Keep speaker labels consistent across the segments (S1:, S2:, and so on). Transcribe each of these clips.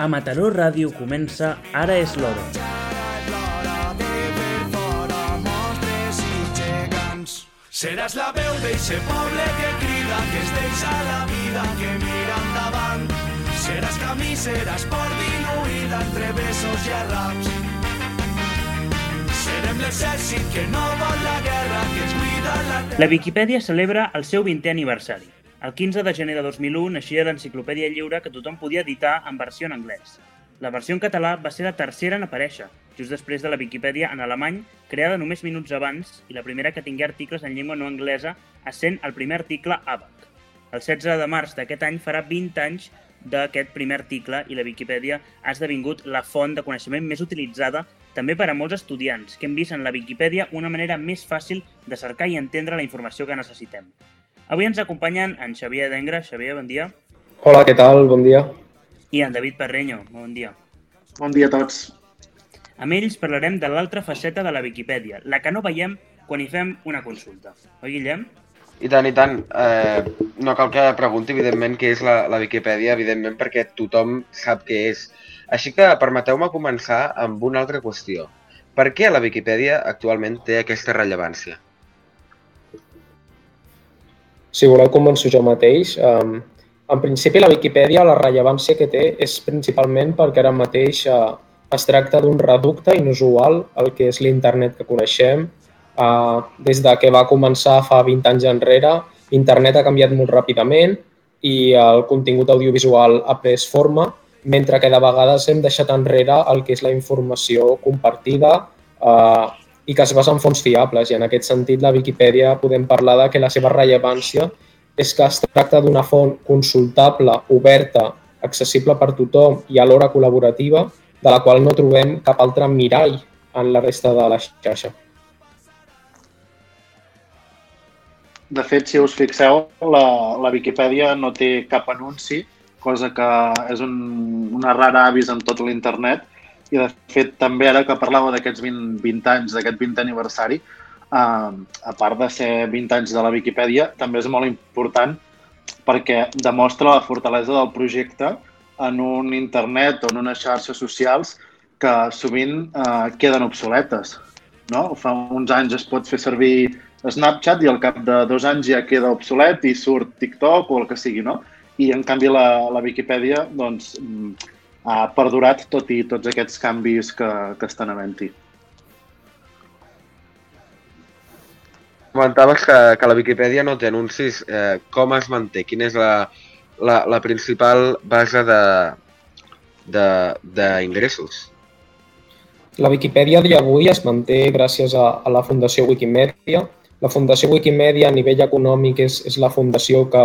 S1: A Mataró Ràdio comença Ara és l'hora.
S2: Seràs la veu d'eixe poble que crida, que es deixa la vida, que mira endavant. Seràs camí, seràs port diluïda entre besos i arraps. Serem l'exèrcit que no vol la guerra, que es cuida la terra.
S1: La Viquipèdia celebra el seu 20è aniversari. El 15 de gener de 2001 naixia l'enciclopèdia lliure que tothom podia editar en versió en anglès. La versió en català va ser la tercera en aparèixer, just després de la Viquipèdia en alemany, creada només minuts abans i la primera que tingué articles en llengua no anglesa, essent el primer article ABAC. El 16 de març d'aquest any farà 20 anys d'aquest primer article i la Viquipèdia ha esdevingut la font de coneixement més utilitzada també per a molts estudiants, que hem vist en la Viquipèdia una manera més fàcil de cercar i entendre la informació que necessitem. Avui ens acompanyen en Xavier Dengra. Xavier, bon dia.
S3: Hola, què tal? Bon dia.
S1: I en David Perreño. Bon dia.
S4: Bon dia a tots.
S1: Amb ells parlarem de l'altra faceta de la Viquipèdia, la que no veiem quan hi fem una consulta. Oi, Guillem?
S5: I tant, i tant. Eh, no cal que pregunti, evidentment, què és la, la Viquipèdia, evidentment, perquè tothom sap què és. Així que permeteu-me començar amb una altra qüestió. Per què la Viquipèdia actualment té aquesta rellevància?
S3: Si voleu començo jo mateix. Um, en principi, la Viquipèdia, la rellevància que té és principalment perquè ara mateix uh, es tracta d'un reducte inusual el que és l'internet que coneixem. Uh, des de que va començar fa 20 anys enrere, internet ha canviat molt ràpidament i el contingut audiovisual ha pres forma, mentre que de vegades hem deixat enrere el que és la informació compartida uh, i que es basa en fonts fiables. I en aquest sentit, la Viquipèdia podem parlar de que la seva rellevància és que es tracta d'una font consultable, oberta, accessible per tothom i alhora col·laborativa, de la qual no trobem cap altre mirall en la resta de la xarxa.
S4: De fet, si us fixeu, la, la Viquipèdia no té cap anunci, cosa que és un, una rara avis en tot l'internet. I, de fet, també ara que parlava d'aquests 20, 20 anys, d'aquest 20 aniversari, eh, a part de ser 20 anys de la Viquipèdia, també és molt important perquè demostra la fortalesa del projecte en un internet o en unes xarxes socials que sovint eh, queden obsoletes. No? Fa uns anys es pot fer servir Snapchat i al cap de dos anys ja queda obsolet i surt TikTok o el que sigui, no? I en canvi la, la Viquipèdia doncs, ha perdurat tot i tots aquests canvis que, que estan havent-hi.
S5: Comentaves que, que la Viquipèdia no té anuncis. Eh, com es manté? Quina és la, la, la principal base d'ingressos?
S3: La Viquipèdia d'avui es manté gràcies a, a la Fundació Wikimedia. La Fundació Wikimedia a nivell econòmic és, és la fundació que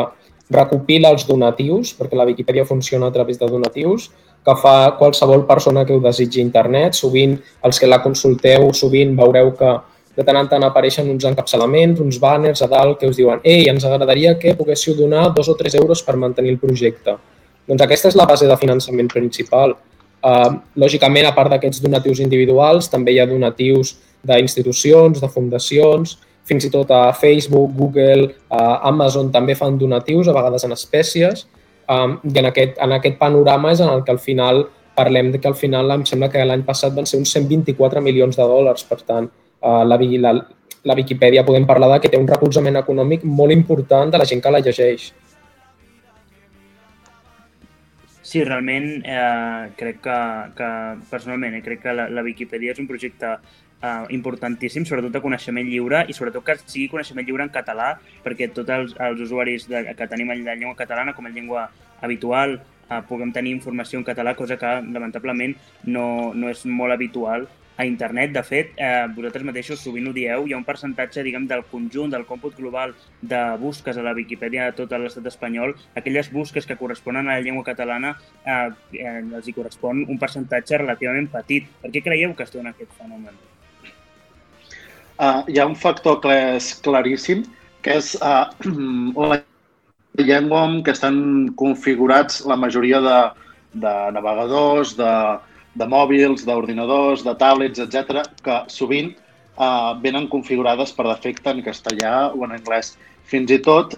S3: recopila els donatius, perquè la Viquipèdia funciona a través de donatius, que fa qualsevol persona que ho desitgi internet. Sovint, els que la consulteu, sovint veureu que de tant en tant apareixen uns encapçalaments, uns banners a dalt que us diuen «Ei, ens agradaria que poguéssiu donar dos o tres euros per mantenir el projecte». Doncs aquesta és la base de finançament principal. Uh, lògicament, a part d'aquests donatius individuals, també hi ha donatius d'institucions, de fundacions, fins i tot a Facebook, Google, a Amazon també fan donatius, a vegades en espècies, um, i en aquest, en aquest panorama és en el que al final parlem de que al final em sembla que l'any passat van ser uns 124 milions de dòlars, per tant, uh, la, la, la Viquipèdia podem parlar de que té un recolzament econòmic molt important de la gent que la llegeix.
S1: Sí, realment eh, crec que, que personalment, eh, crec que la, la Viquipèdia és un projecte eh, importantíssim, sobretot de coneixement lliure i sobretot que sigui coneixement lliure en català perquè tots els, els usuaris de, que tenim la llengua catalana com a llengua habitual eh, puguem tenir informació en català, cosa que lamentablement no, no és molt habitual a internet. De fet, eh, vosaltres mateixos sovint ho dieu, hi ha un percentatge, diguem, del conjunt, del còmput global de busques a la Viquipèdia de tot l'estat espanyol, aquelles busques que corresponen a la llengua catalana, eh, eh, els hi correspon un percentatge relativament petit. Per què creieu que es dona aquest fenomen?
S4: Uh, hi ha un factor que és claríssim, que és uh, la llengua en què estan configurats la majoria de, de navegadors, de, de mòbils, d'ordinadors, de tablets, etc, que sovint uh, venen configurades per defecte en castellà o en anglès. Fins i tot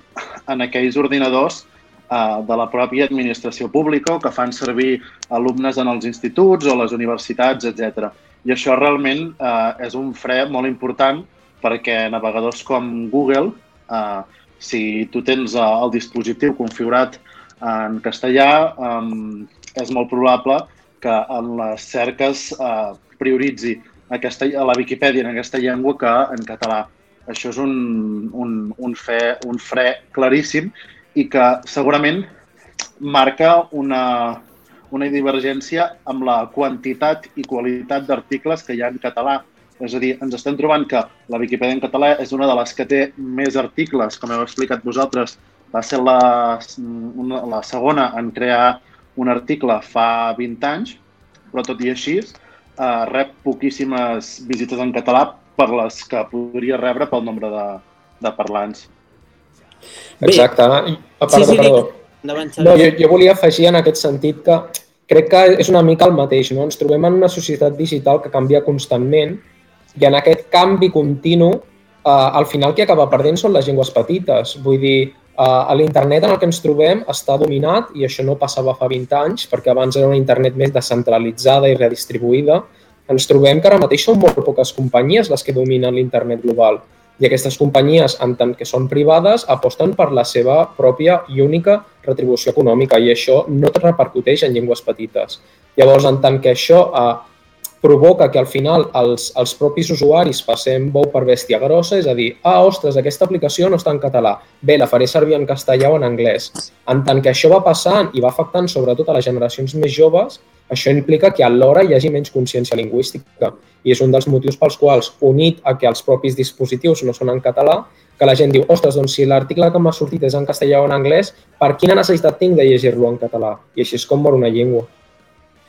S4: en aquells ordinadors de la pròpia administració pública o que fan servir alumnes en els instituts o les universitats, etc. I això realment uh, és un fre molt important perquè navegadors com Google, uh, si tu tens uh, el dispositiu configurat en castellà, um, és molt probable que en les cerques uh, prioritzi aquesta, a la Viquipèdia en aquesta llengua que en català. Això és un, un, un, fe, un fre claríssim i que segurament marca una, una divergència amb la quantitat i qualitat d'articles que hi ha en català. És a dir, ens estem trobant que la Viquipèdia en català és una de les que té més articles, com heu explicat vosaltres, va ser la, una, la segona en crear un article fa 20 anys, però tot i així eh, rep poquíssimes visites en català per les que podria rebre pel nombre de, de parlants.
S3: Exacte. A part, sí, sí, perdó. Endavant, no, jo, jo volia afegir en aquest sentit que crec que és una mica el mateix. No? Ens trobem en una societat digital que canvia constantment i en aquest canvi continu, eh, al final qui acaba perdent són les llengües petites. Vull dir, Uh, L'internet en el que ens trobem està dominat, i això no passava fa 20 anys, perquè abans era una internet més descentralitzada i redistribuïda. Ens trobem que ara mateix són molt poques companyies les que dominen l'internet global. I aquestes companyies, en tant que són privades, aposten per la seva pròpia i única retribució econòmica i això no repercuteix en llengües petites. Llavors, en tant que això uh, provoca que al final els, els propis usuaris passem bou per bèstia grossa, és a dir, ah, ostres, aquesta aplicació no està en català, bé, la faré servir en castellà o en anglès. En tant que això va passant i va afectant sobretot a les generacions més joves, això implica que alhora hi hagi menys consciència lingüística i és un dels motius pels quals, unit a que els propis dispositius no són en català, que la gent diu, ostres, doncs si l'article que m'ha sortit és en castellà o en anglès, per quina necessitat tinc de llegir-lo en català? I així és com mor una llengua.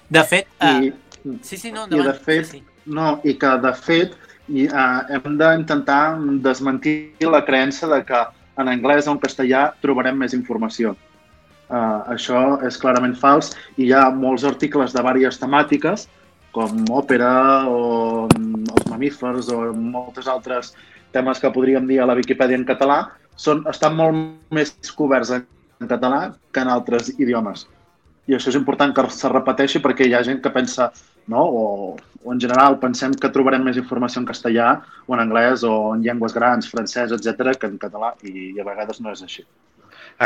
S6: De fet, I... uh, Sí, sí, no, endavant.
S4: I de fet, sí, sí. No, i que de fet i, uh, hem d'intentar desmentir la creença de que en anglès o en castellà trobarem més informació. Uh, això és clarament fals i hi ha molts articles de diverses temàtiques com òpera o els mamífers o moltes altres temes que podríem dir a la Viquipèdia en català són, estan molt més coberts en català que en altres idiomes. I això és important que se repeteixi perquè hi ha gent que pensa no? o, o en general pensem que trobarem més informació en castellà o en anglès o en llengües grans, francès, etc que en català i, i a vegades no és així.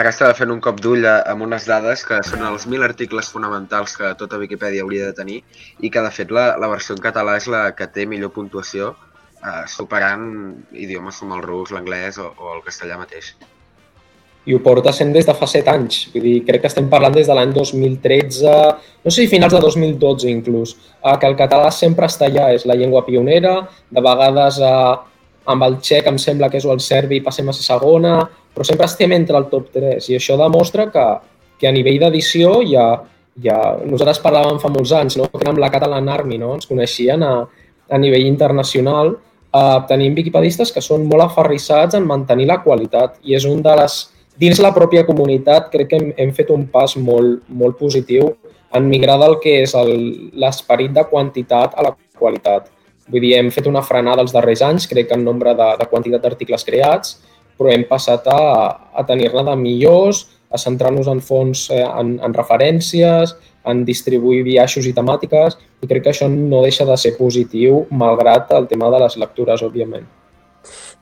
S5: Ara estava fent un cop d'ull amb unes dades que són els 1.000 articles fonamentals que tota Viquipèdia hauria de tenir i que, de fet, la, la versió en català és la que té millor puntuació, eh, superant idiomes com el rus, l'anglès o, o el castellà mateix
S3: i ho porta sent des de fa 7 anys. Vull dir, crec que estem parlant des de l'any 2013, no sé si finals de 2012 inclús, eh, que el català sempre està allà, és la llengua pionera, de vegades eh, amb el txec em sembla que és o el serbi passem a ser segona, però sempre estem entre el top 3 i això demostra que, que a nivell d'edició ja, ja... Nosaltres parlàvem fa molts anys, no? que érem la Catalan Army, no? ens coneixien a, a nivell internacional, eh, tenim viquipedistes que són molt aferrissats en mantenir la qualitat i és un de les dins la pròpia comunitat crec que hem, hem fet un pas molt, molt positiu en migrar del que és l'esperit de quantitat a la qualitat. Vull dir, hem fet una frenada els darrers anys, crec que en nombre de, de quantitat d'articles creats, però hem passat a, a tenir-ne de millors, a centrar-nos en fons, eh, en, en referències, en distribuir biaixos i temàtiques, i crec que això no deixa de ser positiu, malgrat el tema de les lectures, òbviament.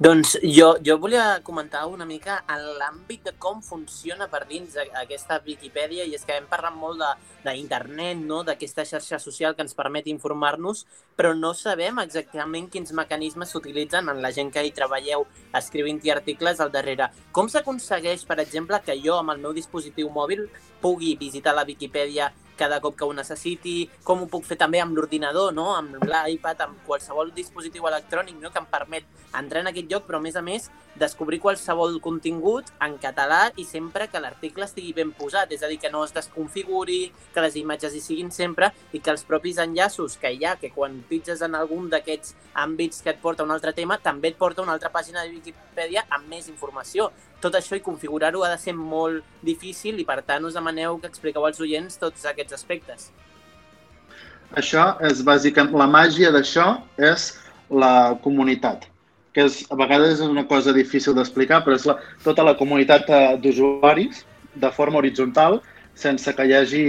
S6: Doncs jo, jo volia comentar una mica en l'àmbit de com funciona per dins aquesta Viquipèdia i és que hem parlat molt d'internet, no? d'aquesta xarxa social que ens permet informar-nos, però no sabem exactament quins mecanismes s'utilitzen en la gent que hi treballeu escrivint-hi articles al darrere. Com s'aconsegueix, per exemple, que jo amb el meu dispositiu mòbil pugui visitar la Viquipèdia cada cop que ho necessiti, com ho puc fer també amb l'ordinador, no? amb l'iPad, amb qualsevol dispositiu electrònic no? que em permet entrar en aquest lloc, però a més a més descobrir qualsevol contingut en català i sempre que l'article estigui ben posat, és a dir, que no es desconfiguri, que les imatges hi siguin sempre i que els propis enllaços que hi ha, que quan pitges en algun d'aquests àmbits que et porta un altre tema, també et porta una altra pàgina de Wikipedia amb més informació tot això i configurar-ho ha de ser molt difícil i per tant us demaneu que expliqueu als oients tots aquests aspectes.
S4: Això és bàsicament, la màgia d'això és la comunitat, que és, a vegades és una cosa difícil d'explicar, però és la, tota la comunitat eh, d'usuaris de forma horitzontal, sense que hi hagi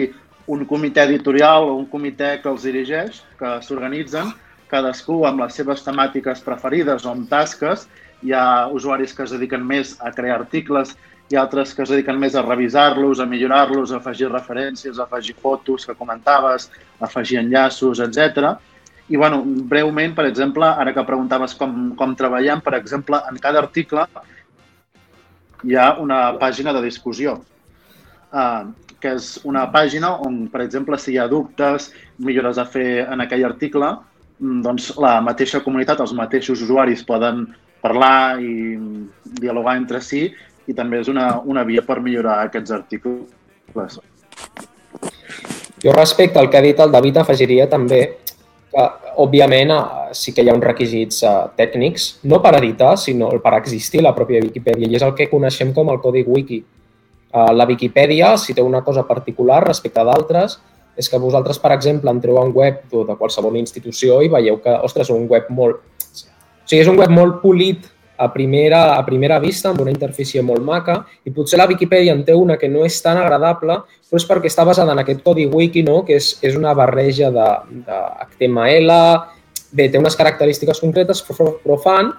S4: un comitè editorial o un comitè que els dirigeix, que s'organitzen, cadascú amb les seves temàtiques preferides o amb tasques. Hi ha usuaris que es dediquen més a crear articles, hi ha altres que es dediquen més a revisar-los, a millorar-los, a afegir referències, a afegir fotos que comentaves, a afegir enllaços, etc. I, bueno, breument, per exemple, ara que preguntaves com, com treballem, per exemple, en cada article hi ha una pàgina de discussió, uh, que és una pàgina on, per exemple, si hi ha dubtes, millores a fer en aquell article, mm, doncs la mateixa comunitat, els mateixos usuaris poden parlar i dialogar entre si i també és una, una via per millorar aquests articles.
S3: Jo respecte al que ha dit el David afegiria també que, òbviament, eh, sí que hi ha uns requisits eh, tècnics, no per editar, sinó per existir la pròpia Viquipèdia, i és el que coneixem com el codi wiki. Eh, la Viquipèdia, si té una cosa particular respecte d'altres, és que vosaltres, per exemple, entreu a un web de qualsevol institució i veieu que, ostres, un web molt... Sigui, és un web molt polit a primera, a primera vista, amb una interfície molt maca, i potser la Viquipèdia en té una que no és tan agradable, però és perquè està basada en aquest codi wiki, no? que és, és una barreja de, de HTML, bé, té unes característiques concretes, però, però fan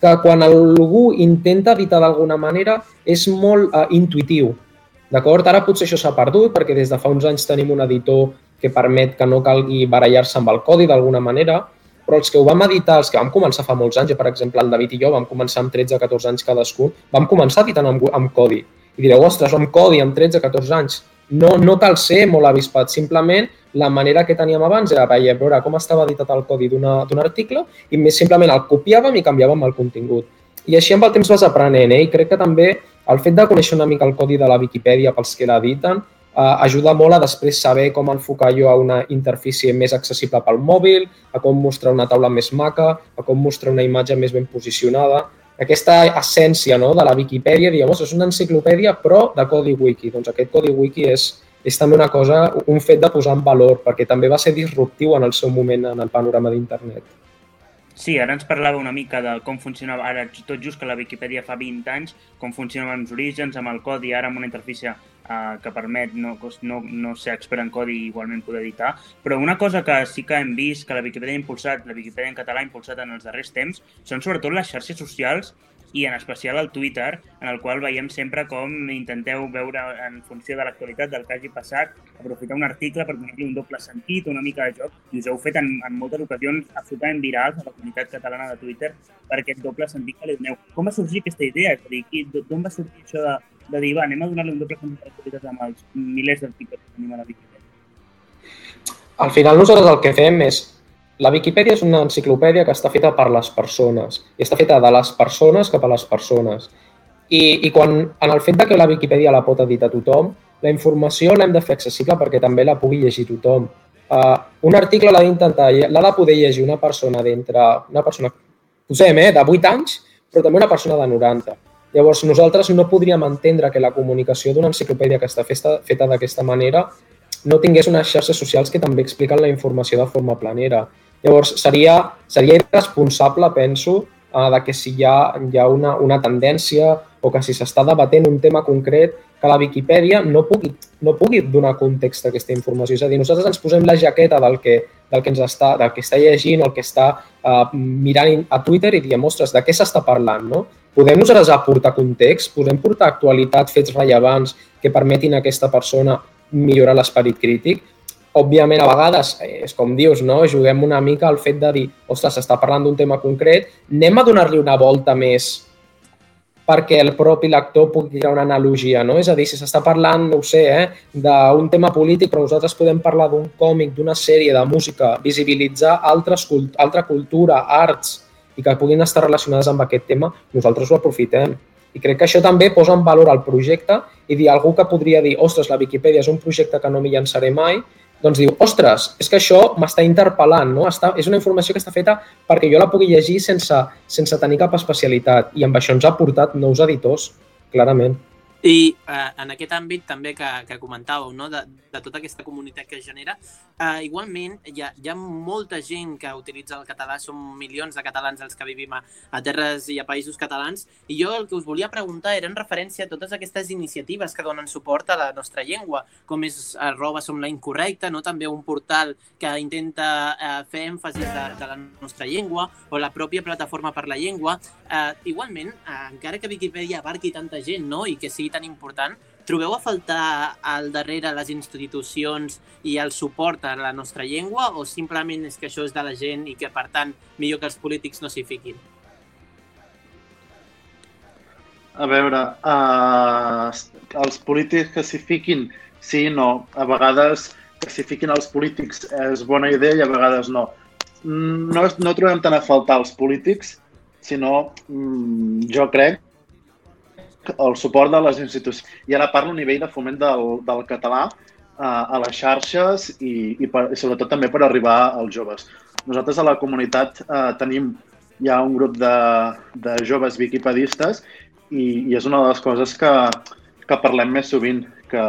S3: que quan algú intenta editar d'alguna manera és molt uh, intuitiu. D'acord? Ara potser això s'ha perdut perquè des de fa uns anys tenim un editor que permet que no calgui barallar-se amb el codi d'alguna manera, però els que ho vam editar, els que vam començar fa molts anys, per exemple, el David i jo vam començar amb 13-14 anys cadascun, vam començar editant amb, amb codi. I direu, ostres, amb codi, amb 13-14 anys. No, no cal ser molt avispat, simplement la manera que teníem abans era veure, veure com estava editat el codi d'un article i més simplement el copiàvem i canviàvem el contingut. I així amb el temps vas aprenent, eh? i crec que també el fet de conèixer una mica el codi de la Viquipèdia pels que l'editen eh, ajuda molt a després saber com enfocar jo a una interfície més accessible pel mòbil, a com mostrar una taula més maca, a com mostrar una imatge més ben posicionada. Aquesta essència no, de la Viquipèdia, diguem, és una enciclopèdia però de codi wiki. Doncs aquest codi wiki és, és també una cosa, un fet de posar en valor, perquè també va ser disruptiu en el seu moment en el panorama d'internet.
S1: Sí, ara ens parlava una mica de com funcionava, ara tot just que la Viquipèdia fa 20 anys, com funcionaven els orígens, amb el codi, ara amb una interfície eh, que permet no, no, no ser expert en codi i igualment poder editar, però una cosa que sí que hem vist que la Viquipèdia ha impulsat, la Viquipèdia en català ha impulsat en els darrers temps, són sobretot les xarxes socials i en especial el Twitter, en el qual veiem sempre com intenteu veure en funció de l'actualitat del que hagi passat, aprofitar un article per donar-li un doble sentit, una mica de joc, i us heu fet en, en moltes ocasions absolutament virals a la comunitat catalana de Twitter per aquest doble sentit que li doneu. Com va sorgir aquesta idea? És a dir, d'on va sortir això de, de dir, va, anem a donar-li un doble sentit a l'actualitat amb els milers d'articles que tenim a la Wikipedia?
S3: Al final nosaltres el que fem és la Viquipèdia és una enciclopèdia que està feta per les persones i està feta de les persones cap a les persones. I, i quan, en el fet de que la Viquipèdia la pot editar tothom, la informació l'hem de fer accessible perquè també la pugui llegir tothom. Uh, un article l'ha d'intentar, l'ha de poder llegir una persona d'entre, una persona, posem, eh, de 8 anys, però també una persona de 90. Llavors, nosaltres no podríem entendre que la comunicació d'una enciclopèdia que està feta, feta d'aquesta manera no tingués unes xarxes socials que també expliquen la informació de forma planera. Llavors, seria, seria irresponsable, penso, eh, de que si hi ha, hi ha una, una tendència o que si s'està debatent un tema concret, que la Viquipèdia no pugui, no pugui donar context a aquesta informació. És a dir, nosaltres ens posem la jaqueta del que, del que, ens està, del que està llegint o el que està uh, mirant a Twitter i diem, ostres, de què s'està parlant? No? Podem nosaltres aportar context, podem portar actualitat, fets rellevants que permetin a aquesta persona millorar l'esperit crític. Òbviament, a vegades, eh, és com dius, no? juguem una mica al fet de dir, ostres, s'està parlant d'un tema concret, anem a donar-li una volta més perquè el propi lector pugui crear una analogia, no? És a dir, si s'està parlant, no ho sé, eh, d'un tema polític, però nosaltres podem parlar d'un còmic, d'una sèrie, de música, visibilitzar altres, altra cultura, arts, i que puguin estar relacionades amb aquest tema, nosaltres ho aprofitem. I crec que això també posa en valor el projecte i dir algú que podria dir, ostres, la Viquipèdia és un projecte que no m'hi llançaré mai, doncs diu, ostres, és que això m'està interpel·lant, no? Està, és una informació que està feta perquè jo la pugui llegir sense, sense tenir cap especialitat i amb això ens ha portat nous editors, clarament.
S6: I eh, en aquest àmbit també que, que comentàveu, no? de, de tota aquesta comunitat que es genera, eh, igualment hi ha, hi ha molta gent que utilitza el català, som milions de catalans els que vivim a, a terres i a països catalans, i jo el que us volia preguntar era en referència a totes aquestes iniciatives que donen suport a la nostra llengua, com és arroba som la incorrecta, no? també un portal que intenta eh, fer èmfasis de, de la nostra llengua, o la pròpia plataforma per la llengua. Eh, igualment, eh, encara que Wikipedia abarqui tanta gent no? i que sigui tan important, trobeu a faltar al darrere les institucions i el suport a la nostra llengua o simplement és que això és de la gent i que, per tant, millor que els polítics no s'hi fiquin?
S4: A veure, uh, els polítics que s'hi fiquin, sí no. A vegades que s'hi fiquin els polítics és bona idea i a vegades no. No, no trobem tant a faltar els polítics, sinó mm, jo crec el suport de les institucions. I ara parlo a nivell de foment del, del català uh, a les xarxes i, i, per, i sobretot també per arribar als joves. Nosaltres a la comunitat uh, tenim ja un grup de, de joves viquipedistes i, i és una de les coses que, que parlem més sovint, que,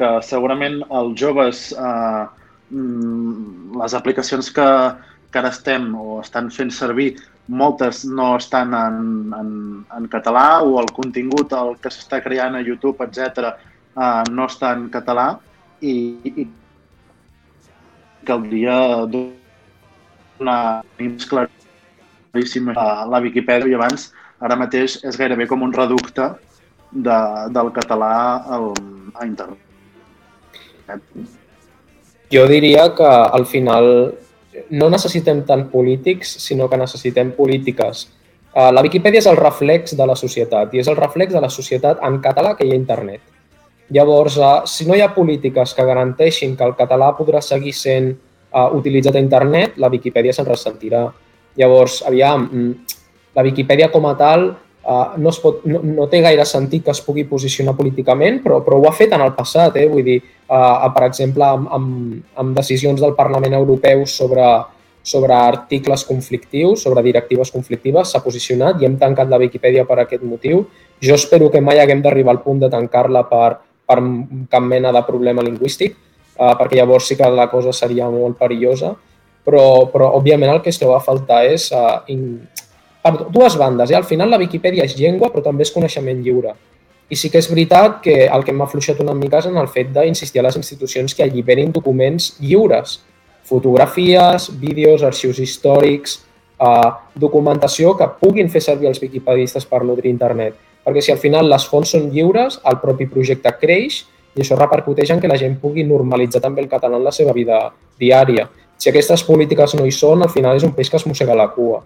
S4: que segurament els joves, uh, les aplicacions que, que ara estem o estan fent servir moltes no estan en, en, en català o el contingut el que s'està creant a YouTube, etc eh, no està en català i, i caldria donar més claríssim a la Viquipèdia i abans ara mateix és gairebé com un reducte de, del català al, a internet.
S3: Jo diria que al final no necessitem tant polítics, sinó que necessitem polítiques. Uh, la Viquipèdia és el reflex de la societat i és el reflex de la societat en català que hi ha internet. Llavors, uh, si no hi ha polítiques que garanteixin que el català podrà seguir sent uh, utilitzat a internet, la Viquipèdia se'n ressentirà. Llavors, aviam, mm, la Viquipèdia com a tal uh, no, es pot, no, no té gaire sentit que es pugui posicionar políticament, però, però ho ha fet en el passat. Eh? Vull dir, uh, per exemple, amb, amb, amb decisions del Parlament Europeu sobre, sobre articles conflictius, sobre directives conflictives, s'ha posicionat i hem tancat la Viquipèdia per aquest motiu. Jo espero que mai haguem d'arribar al punt de tancar-la per, per cap mena de problema lingüístic, uh, perquè llavors sí que la cosa seria molt perillosa, però, però òbviament el que es a faltar és uh, in, per dues bandes. Eh? Al final la Viquipèdia és llengua, però també és coneixement lliure. I sí que és veritat que el que m'ha fluixat una mica és en el fet d'insistir a les institucions que alliberin documents lliures, fotografies, vídeos, arxius històrics, eh, documentació que puguin fer servir els viquipedistes per nutrir internet. Perquè si al final les fonts són lliures, el propi projecte creix i això repercuteix en que la gent pugui normalitzar també el català en la seva vida diària. Si aquestes polítiques no hi són, al final és un peix que es mossega la cua.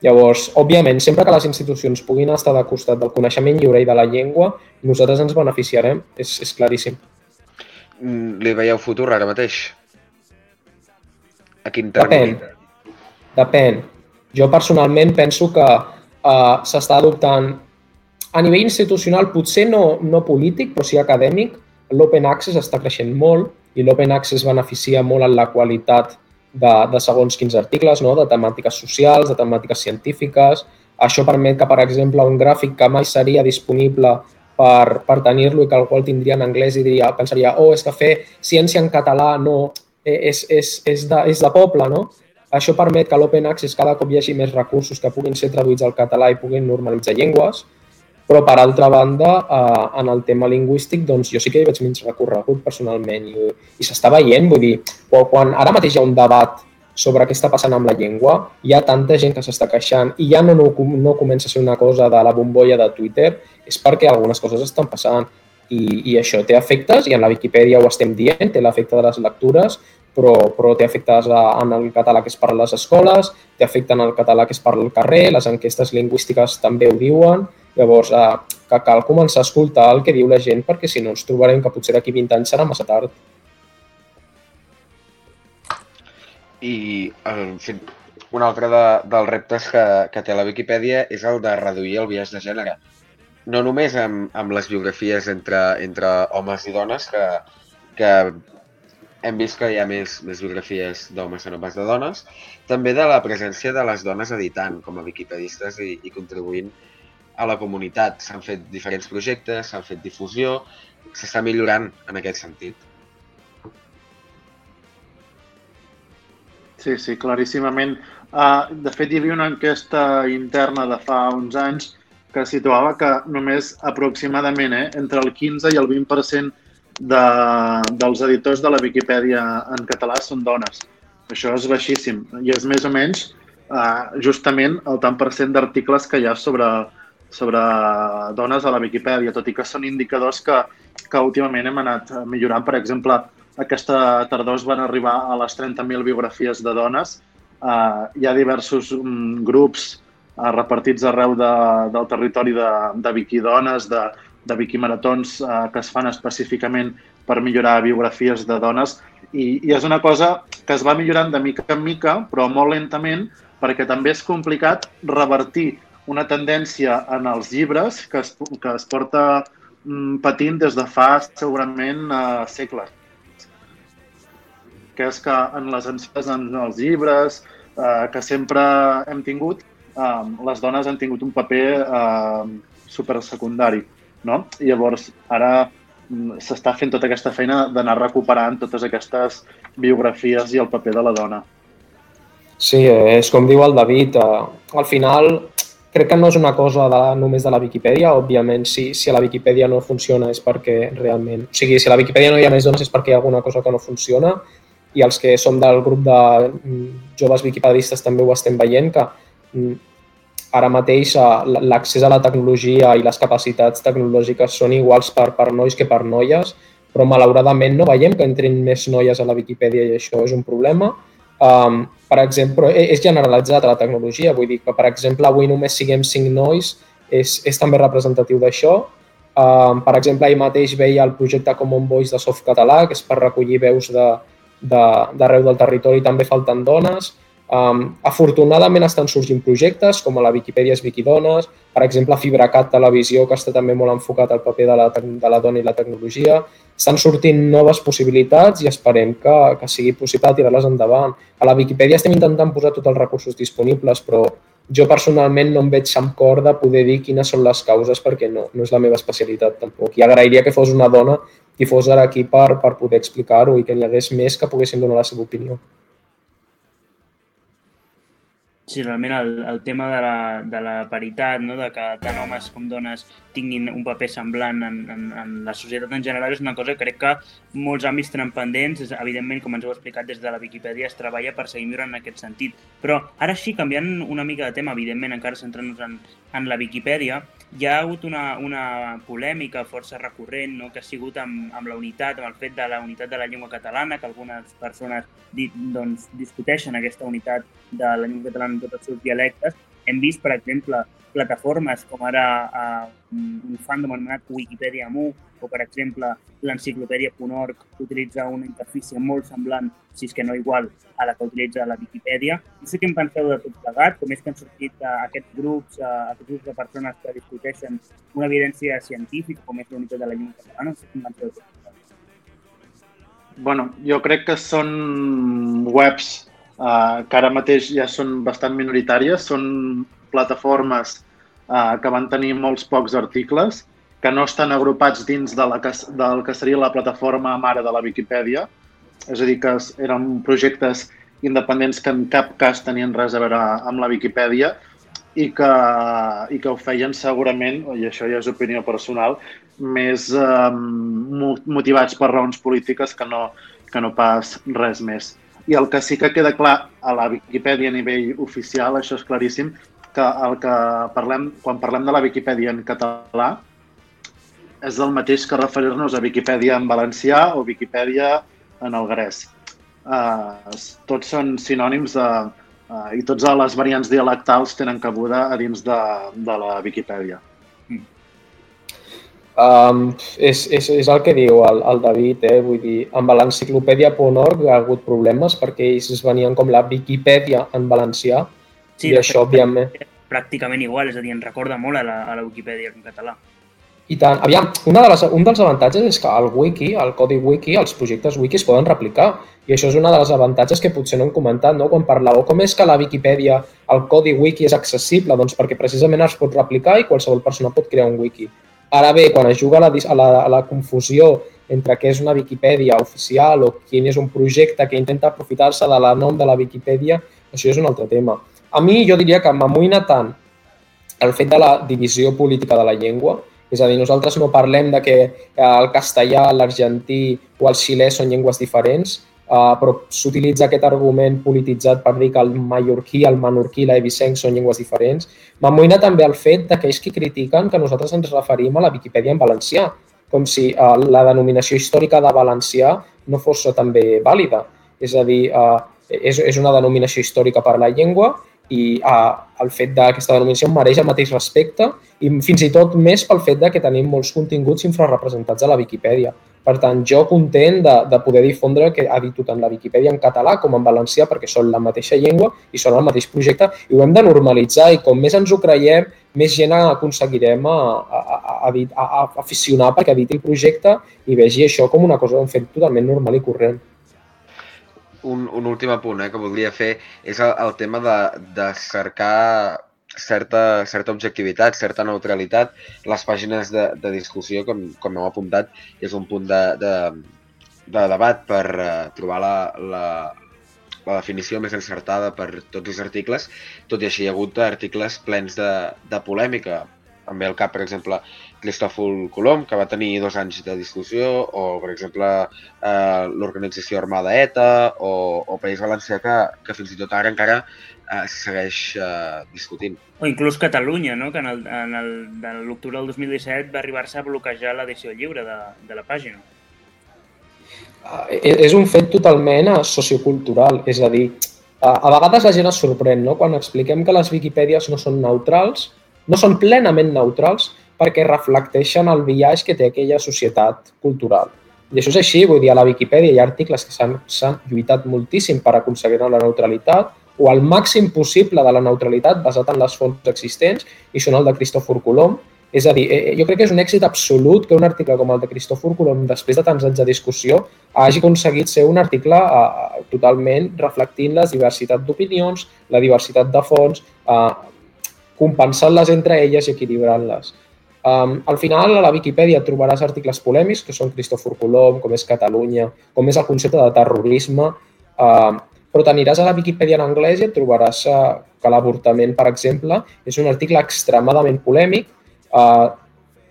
S3: Llavors, òbviament, sempre que les institucions puguin estar de costat del coneixement lliure i de la llengua, nosaltres ens beneficiarem, és, és claríssim.
S5: Mm, li veieu futur ara mateix? A quin termini?
S3: Depèn. Depèn. Jo personalment penso que uh, s'està adoptant a nivell institucional, potser no, no polític, però sí acadèmic, l'open access està creixent molt i l'open access beneficia molt en la qualitat de, de segons quins articles, no? de temàtiques socials, de temàtiques científiques. Això permet que, per exemple, un gràfic que mai seria disponible per, per tenir-lo i que algú el tindria en anglès i diria, pensaria, oh, és que fer ciència en català no, eh, és, és, és, de, és de poble, no? Això permet que l'Open Access cada cop hi hagi més recursos que puguin ser traduïts al català i puguin normalitzar llengües, però, per altra banda, eh, en el tema lingüístic, doncs jo sí que hi veig menys recorregut personalment i, i s'està veient, vull dir, quan ara mateix hi ha un debat sobre què està passant amb la llengua, hi ha tanta gent que s'està queixant i ja no, no, no comença a ser una cosa de la bombolla de Twitter, és perquè algunes coses estan passant. I, i això té efectes, i en la Viquipèdia ho estem dient, té l'efecte de les lectures, però, però té efectes en el català que es parla a les escoles, té efecte en el català que es parla al carrer, les enquestes lingüístiques també ho diuen, Llavors, eh, que cal començar a escoltar el que diu la gent perquè si no ens trobarem que potser d'aquí 20 anys serà massa tard.
S5: I en fi, un altre de, dels reptes que, que té la Viquipèdia és el de reduir el biaix de gènere. No només amb, amb les biografies entre, entre homes i dones, que, que hem vist que hi ha més, més biografies d'homes que no pas de dones, també de la presència de les dones editant com a viquipedistes i, i contribuint a la comunitat. S'han fet diferents projectes, s'han fet difusió, s'està millorant en aquest sentit.
S4: Sí, sí, claríssimament. Uh, de fet, hi havia una enquesta interna de fa uns anys que situava que només aproximadament eh, entre el 15 i el 20% de, dels editors de la Viquipèdia en català són dones. Això és baixíssim i és més o menys uh, justament el tant per cent d'articles que hi ha sobre, sobre dones a la Viquipèdia, tot i que són indicadors que, que últimament hem anat millorant. Per exemple, aquesta tardor es van arribar a les 30.000 biografies de dones. Uh, hi ha diversos um, grups uh, repartits arreu de, del territori de, de Wikidones, de, de Wikimaratons uh, que es fan específicament per millorar biografies de dones i, i és una cosa que es va millorant de mica en mica, però molt lentament, perquè també és complicat revertir una tendència en els llibres que es, que es porta mm, patint des de fa segurament uh, segles que és que en les encès, en els llibres eh, que sempre hem tingut, eh, les dones han tingut un paper eh, supersecundari. No? I llavors, ara mm, s'està fent tota aquesta feina d'anar recuperant totes aquestes biografies i el paper de la dona.
S3: Sí, és com diu el David, eh, al final crec que no és una cosa de, només de la Viquipèdia, òbviament si, si a la Viquipèdia no funciona és perquè realment... O sigui, si a la Viquipèdia no hi ha més dones és perquè hi ha alguna cosa que no funciona i els que som del grup de mm, joves viquipedistes també ho estem veient, que mm, ara mateix eh, l'accés a la tecnologia i les capacitats tecnològiques són iguals per, per nois que per noies, però malauradament no veiem que entrin més noies a la Viquipèdia i això és un problema. Um, per exemple, e, és generalitzat a la tecnologia, vull dir que, per exemple, avui només siguem cinc nois és, és també representatiu d'això. Um, per exemple, ahir mateix veia el projecte Common Voice de Softcatalà, que és per recollir veus de, d'arreu de, del territori també falten dones. Um, afortunadament estan sorgint projectes com a la Viquipèdia és Wikidones, per exemple FibraCat Televisió, que està també molt enfocat al paper de la, de la dona i la tecnologia. Estan sortint noves possibilitats i esperem que, que sigui possible tirar-les endavant. A la Viquipèdia estem intentant posar tots els recursos disponibles, però jo personalment no em veig amb cor de poder dir quines són les causes perquè no, no és la meva especialitat tampoc. I agrairia que fos una dona qui fos ara aquí per, per poder explicar-ho i que n'hi hagués més que poguessin donar la seva opinió.
S1: Sí, realment el, el tema de la, de la paritat, no? de que tant homes com dones tinguin un paper semblant en, en, en la societat en general és una cosa que crec que molts àmbits tenen pendents. És, evidentment, com ens heu explicat des de la Viquipèdia, es treballa per seguir millorant en aquest sentit. Però ara sí, canviant una mica de tema, evidentment, encara centrant-nos en, en la Viquipèdia, hi ha hagut una, una polèmica força recurrent no? que ha sigut amb, amb la unitat, amb el fet de la unitat de la llengua catalana, que algunes persones di, doncs, discuteixen aquesta unitat de la llengua catalana en tots els seus dialectes. Hem vist, per exemple, plataformes com ara uh, un fandom anomenat Wikipedia Mu o, per exemple, l'enciclopèdia.org utilitza una interfície molt semblant, si és que no igual, a la que utilitza la Wikipedia. No sé què en penseu de tot plegat, com és que han sortit uh, aquests grups, uh, aquests grups de persones que discuteixen una evidència científica, com és la unitat de la llengua catalana, no sé què en penseu de tot plegat.
S4: Bueno, jo crec que són webs uh, que ara mateix ja són bastant minoritàries, són plataformes uh, que van tenir molts pocs articles, que no estan agrupats dins de la, del que seria la plataforma mare de la Viquipèdia, és a dir, que eren projectes independents que en cap cas tenien res a veure amb la Viquipèdia i que, i que ho feien segurament, i això ja és opinió personal, més eh, motivats per raons polítiques que no, que no pas res més. I el que sí que queda clar a la Viquipèdia a nivell oficial, això és claríssim, que el que parlem, quan parlem de la Viquipèdia en català, és el mateix que referir-nos a Viquipèdia en valencià o Viquipèdia en alguerès. Uh, tots són sinònims de, uh, i tots les variants dialectals tenen cabuda a dins de, de la Viquipèdia.
S3: Um, és, és, és el que diu el, el David, eh? vull dir, amb l'enciclopèdia.org ha hagut problemes perquè ells es venien com la Viquipèdia en valencià
S1: sí, i això, òbviament... Pràcticament igual, és a dir, ens recorda molt a la, a la Viquipèdia en català.
S3: I tant. Aviam, una de les, un dels avantatges és que el wiki, el codi wiki, els projectes wiki es poden replicar. I això és una de les avantatges que potser no hem comentat, no? Quan parlàveu com és que la Viquipèdia, el codi wiki és accessible, doncs perquè precisament es pot replicar i qualsevol persona pot crear un wiki. Ara bé, quan es juga a la, a la, a la confusió entre què és una Viquipèdia oficial o quin és un projecte que intenta aprofitar-se de la nom de la Viquipèdia, això és un altre tema. A mi jo diria que m'amoïna tant el fet de la divisió política de la llengua, és a dir, nosaltres no parlem de que eh, el castellà, l'argentí o el xilè són llengües diferents, eh, però s'utilitza aquest argument polititzat per dir que el mallorquí, el menorquí i l'evicenc són llengües diferents. M'amoïna també el fet d'aquells que critiquen que nosaltres ens referim a la Viquipèdia en valencià, com si eh, la denominació històrica de valencià no fos també vàlida. És a dir, eh, és, és una denominació històrica per la llengua i eh, el fet d'aquesta denominació mereix el mateix respecte i fins i tot més pel fet de que tenim molts continguts infrarrepresentats a la Viquipèdia. Per tant, jo content de, de poder difondre el que ha dit tant la Viquipèdia en català com en valencià perquè són la mateixa llengua i són el mateix projecte i ho hem de normalitzar i com més ens ho creiem, més gent aconseguirem a, a, a, a, a, aficionar perquè editi el projecte i vegi això com una cosa un fet totalment normal i corrent.
S5: Un, un últim apunt eh, que voldria fer és el, el tema de, de cercar certa, certa objectivitat, certa neutralitat. Les pàgines de, de discussió, com, com heu apuntat, és un punt de, de, de debat per uh, trobar la, la, la definició més encertada per tots els articles, tot i així hi ha hagut articles plens de, de polèmica. Em ve al cap, per exemple, Cristòfol Colom, que va tenir dos anys de discussió, o, per exemple, eh, l'organització armada ETA, o, o País Valencià, que, que fins i tot ara encara eh, segueix eh, discutint.
S1: O inclús Catalunya, no? que en el, en el, l'octubre del 2017 va arribar-se a bloquejar l'edició lliure de, de la pàgina.
S3: Uh, és un fet totalment uh, sociocultural, és a dir, uh, a vegades la gent es sorprèn no? quan expliquem que les Viquipèdies no són neutrals, no són plenament neutrals perquè reflecteixen el viatge que té aquella societat cultural. I això és així, vull dir, a la Viquipèdia hi ha articles que s'han lluitat moltíssim per aconseguir la neutralitat, o al màxim possible de la neutralitat basat en les fonts existents i són el de Cristòfor Colom. És a dir, eh, eh, jo crec que és un èxit absolut que un article com el de Cristòfor Colom, després de tants anys de discussió, hagi aconseguit ser un article eh, totalment reflectint la diversitat d'opinions, la diversitat de fonts, eh, compensant-les entre elles i equilibrant-les. Um, al final, a la Viquipèdia trobaràs articles polèmics, que són Cristòfor Colom, com és Catalunya, com és el concepte de terrorisme, uh, però t'aniràs a la Viquipèdia en anglès i et trobaràs eh, que l'avortament, per exemple, és un article extremadament polèmic. Eh,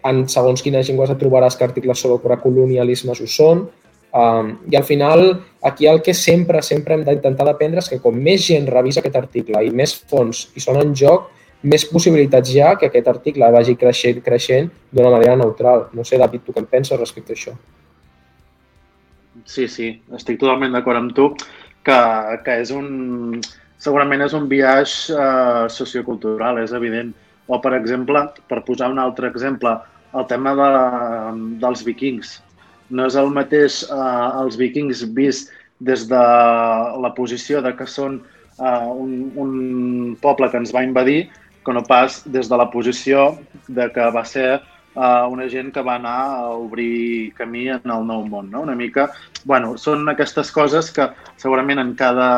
S3: en segons quines llengües et trobaràs que articles sobre colonialismes ho són. Um, I al final, aquí el que sempre, sempre hem d'intentar d'aprendre és que com més gent revisa aquest article i més fons hi són en joc, més possibilitats hi ha que aquest article vagi creixent, creixent d'una manera neutral. No sé, David, tu què en penses respecte a això?
S4: Sí, sí, estic totalment d'acord amb tu que, que és un, segurament és un viatge eh, sociocultural, és evident. O, per exemple, per posar un altre exemple, el tema de, dels vikings. No és el mateix eh, els vikings vist des de la posició de que són eh, un, un poble que ens va invadir, que no pas des de la posició de que va ser uh, una gent que va anar a obrir camí en el nou món, no? Una mica, bueno, són aquestes coses que segurament en cada,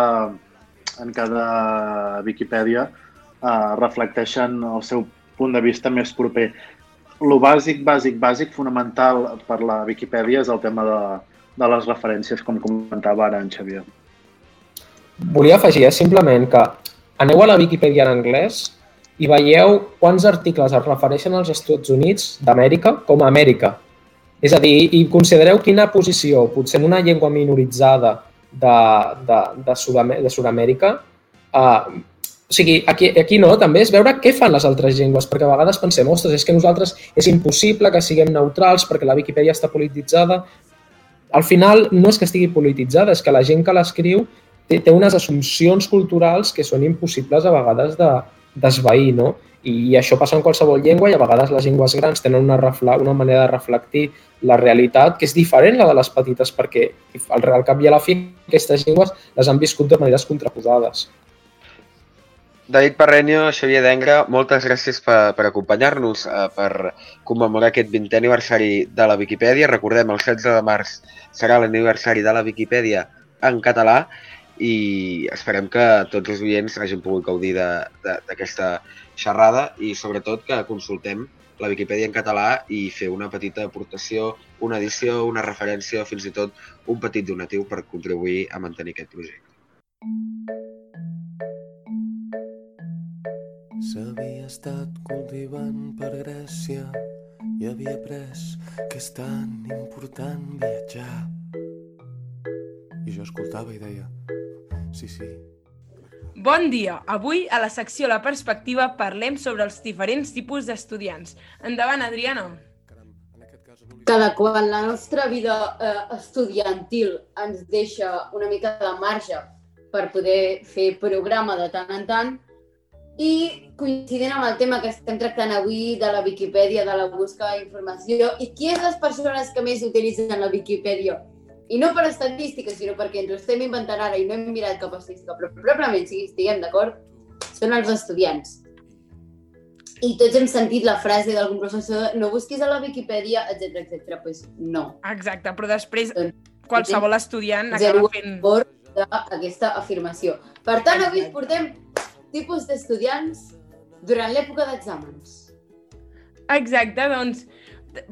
S4: en cada Viquipèdia uh, reflecteixen el seu punt de vista més proper. Lo bàsic, bàsic, bàsic, fonamental per la Viquipèdia és el tema de, de les referències, com comentava ara en Xavier.
S3: Volia afegir eh, simplement que aneu a la Viquipèdia en anglès i veieu quants articles es refereixen als Estats Units d'Amèrica com a Amèrica. És a dir, i considereu quina posició, potser en una llengua minoritzada de, de, de, Sud Sud-amèrica, uh, o sigui, aquí, aquí no, també és veure què fan les altres llengües, perquè a vegades pensem, ostres, és que nosaltres és impossible que siguem neutrals perquè la Viquipèdia està polititzada. Al final no és que estigui polititzada, és que la gent que l'escriu té, té unes assumpcions culturals que són impossibles a vegades de, d'esvair, no? I, I això passa en qualsevol llengua i a vegades les llengües grans tenen una, refla, una manera de reflectir la realitat que és diferent la de les petites perquè al, al cap i a la fi aquestes llengües les han viscut de maneres contraposades.
S5: David Parrenio, Xavier Dengra, moltes gràcies per, per acompanyar-nos, eh, per commemorar aquest 20è aniversari de la Viquipèdia. Recordem, el 16 de març serà l'aniversari de la Viquipèdia en català i esperem que tots els oients hagin pogut gaudir d'aquesta xerrada i sobretot que consultem la Viquipèdia en català i fer una petita aportació, una edició, una referència o fins i tot un petit donatiu per contribuir a mantenir aquest projecte.
S2: S'havia estat cultivant per Grècia i havia après que és tan important viatjar. I jo escoltava i deia, sí, sí,
S7: Bon dia! Avui, a la secció La Perspectiva, parlem sobre els diferents tipus d'estudiants. Endavant, Adriana.
S8: Cada quan la nostra vida eh, estudiantil ens deixa una mica de marge per poder fer programa de tant en tant i coincidint amb el tema que estem tractant avui de la Viquipèdia, de la busca d'informació, i qui és les persones que més utilitzen la Viquipèdia? I no per estadística, sinó perquè ens ho estem inventant ara i no hem mirat cap estadística, però probablement si estiguem d'acord, són els estudiants. I tots hem sentit la frase d'algun professor no busquis a la Viquipèdia, etc etc. Doncs pues no.
S7: Exacte, però després
S8: Doncs
S7: qualsevol estudiant
S8: Zero
S7: acaba fent...
S8: favor d'aquesta afirmació. Per tant, avui
S7: Exacte.
S8: portem tipus d'estudiants durant l'època d'exàmens.
S7: Exacte, doncs,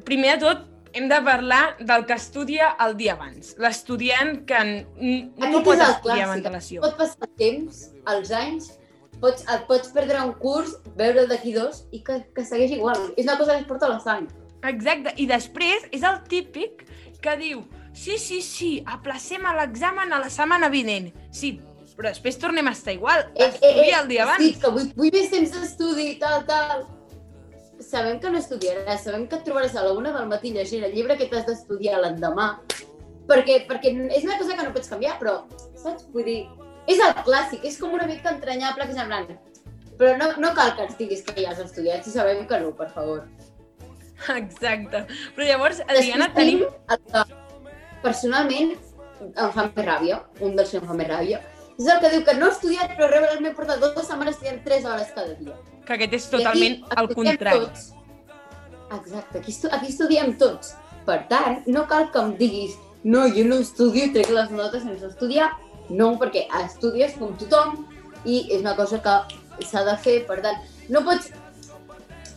S7: primer de tot, hem de parlar del que estudia el dia abans. L'estudiant que no
S8: Aquest
S7: pot estudiar amb antelació.
S8: Pot passar el temps, els anys, pots, et pots perdre un curs, veure'l d'aquí dos i que, que segueix igual. És una cosa que es porta a la sang.
S7: Exacte, i després és el típic que diu sí, sí, sí, aplacem a l'examen a la setmana vinent. Sí, però després tornem a estar igual. Estudia el dia abans.
S8: Sí, que vull, vull més temps d'estudi, tal, tal. Sabem que no estudiaràs, sabem que et trobaràs a la una del matí llegint el llibre que t'has d'estudiar l'endemà, perquè, perquè és una cosa que no pots canviar, però, saps? Vull dir, és el clàssic, és com una mica entranyable que semblant. Però no, no cal que ens diguis que ja has estudiat, si sabem que no, per favor.
S7: Exacte. Però llavors, Adriana,
S8: Després
S7: tenim...
S8: el que personalment em fa més ràbia, un dels que em fa més ràbia, és el que diu que no ha estudiat però realment m'he portat dues setmanes estudiant 3 hores cada dia.
S7: que aquest és totalment el contrari.
S8: Tots. Exacte, aquí, estu aquí estudiem tots. Per tant, no cal que em diguis no, jo no estudio trec les notes sense estudiar. No, perquè estudies com tothom i és una cosa que s'ha de fer. Per tant, no pots,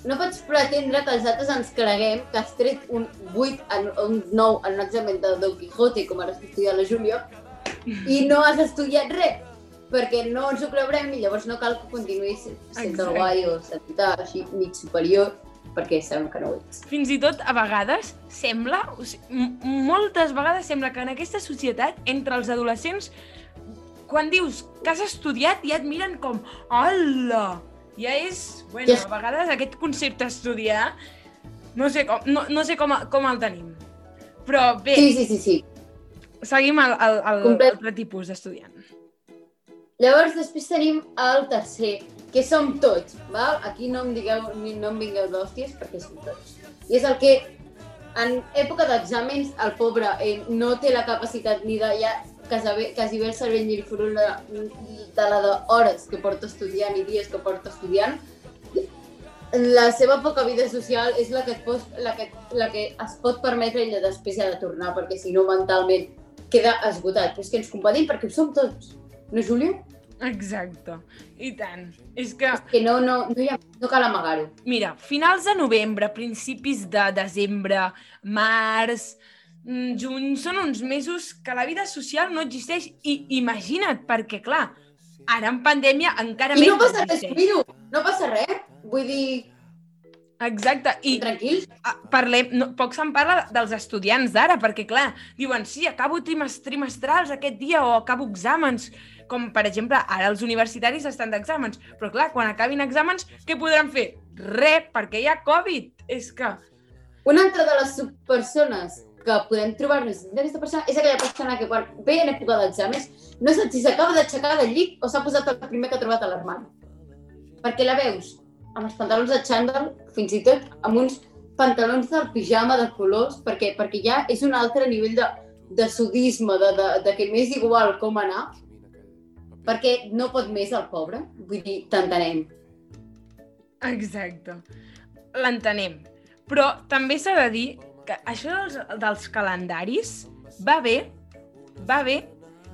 S8: no pots pretendre que els altres ens creguem que has tret un 8, en, un 9 en un examen de Don Quijote, com ara està estudiant la Júlia, i no has estudiat res, perquè no ens ho creurem i llavors no cal que continuïs sent el guai o sent així mig superior, perquè sabem que no ho ets.
S7: Fins i tot, a vegades, sembla, o sigui, moltes vegades sembla que en aquesta societat, entre els adolescents, quan dius que has estudiat, ja et miren com, hola! Ja és, bueno, a vegades aquest concepte estudiar, no sé com, no, no sé com, com el tenim. Però bé,
S8: Sí, sí, sí, sí.
S7: Seguim el, el, el,
S8: Complet.
S7: altre tipus d'estudiant.
S8: Llavors després tenim el tercer, que som tots, val? Aquí no em digueu, ni no em vingueu d'hòsties, perquè som tots. I és el que en època d'exàmens el pobre eh, no té la capacitat ni de ja quasi bé, quasi bé el cervell ni li furul de, de la d'hores que porta estudiant i dies que porta estudiant. La seva poca vida social és la que, et pot, la que, la que es pot permetre i després ha de tornar, perquè si no mentalment queda esgotat. Però és que ens compatim perquè ho som tots. No, Júlio?
S7: Exacte. I tant. És que,
S8: Que no, no, no, ha, no cal amagar-ho.
S7: mira, finals de novembre, principis de desembre, març, mm, juny, són uns mesos que la vida social no existeix. I imagina't, perquè clar, ara en pandèmia encara
S8: I
S7: menys
S8: no passa res, miro, no passa res. Vull dir,
S7: Exacte, i
S8: tranquils.
S7: parlem, no, poc se'n parla dels estudiants d'ara, perquè clar, diuen, sí, acabo trimes, trimestrals aquest dia o acabo exàmens, com per exemple, ara els universitaris estan d'exàmens, però clar, quan acabin exàmens, què podran fer? Res, perquè hi ha Covid. És que,
S8: Una altra de les persones que podem trobar-nos d'aquesta persona és aquella persona que quan ve en època d'exàmens no sap si s'acaba d'aixecar del llit o s'ha posat el primer que ha trobat a l'armari. Perquè la veus amb els pantalons de xandall, fins i tot amb uns pantalons del pijama de colors, perquè, perquè ja és un altre nivell de, de sudisme, de, de, de que m'és igual com anar. perquè no pot més el pobre. Vull dir, t'entenem.
S7: Exacte. L'entenem. Però també s'ha de dir que això dels, dels calendaris va bé, va bé,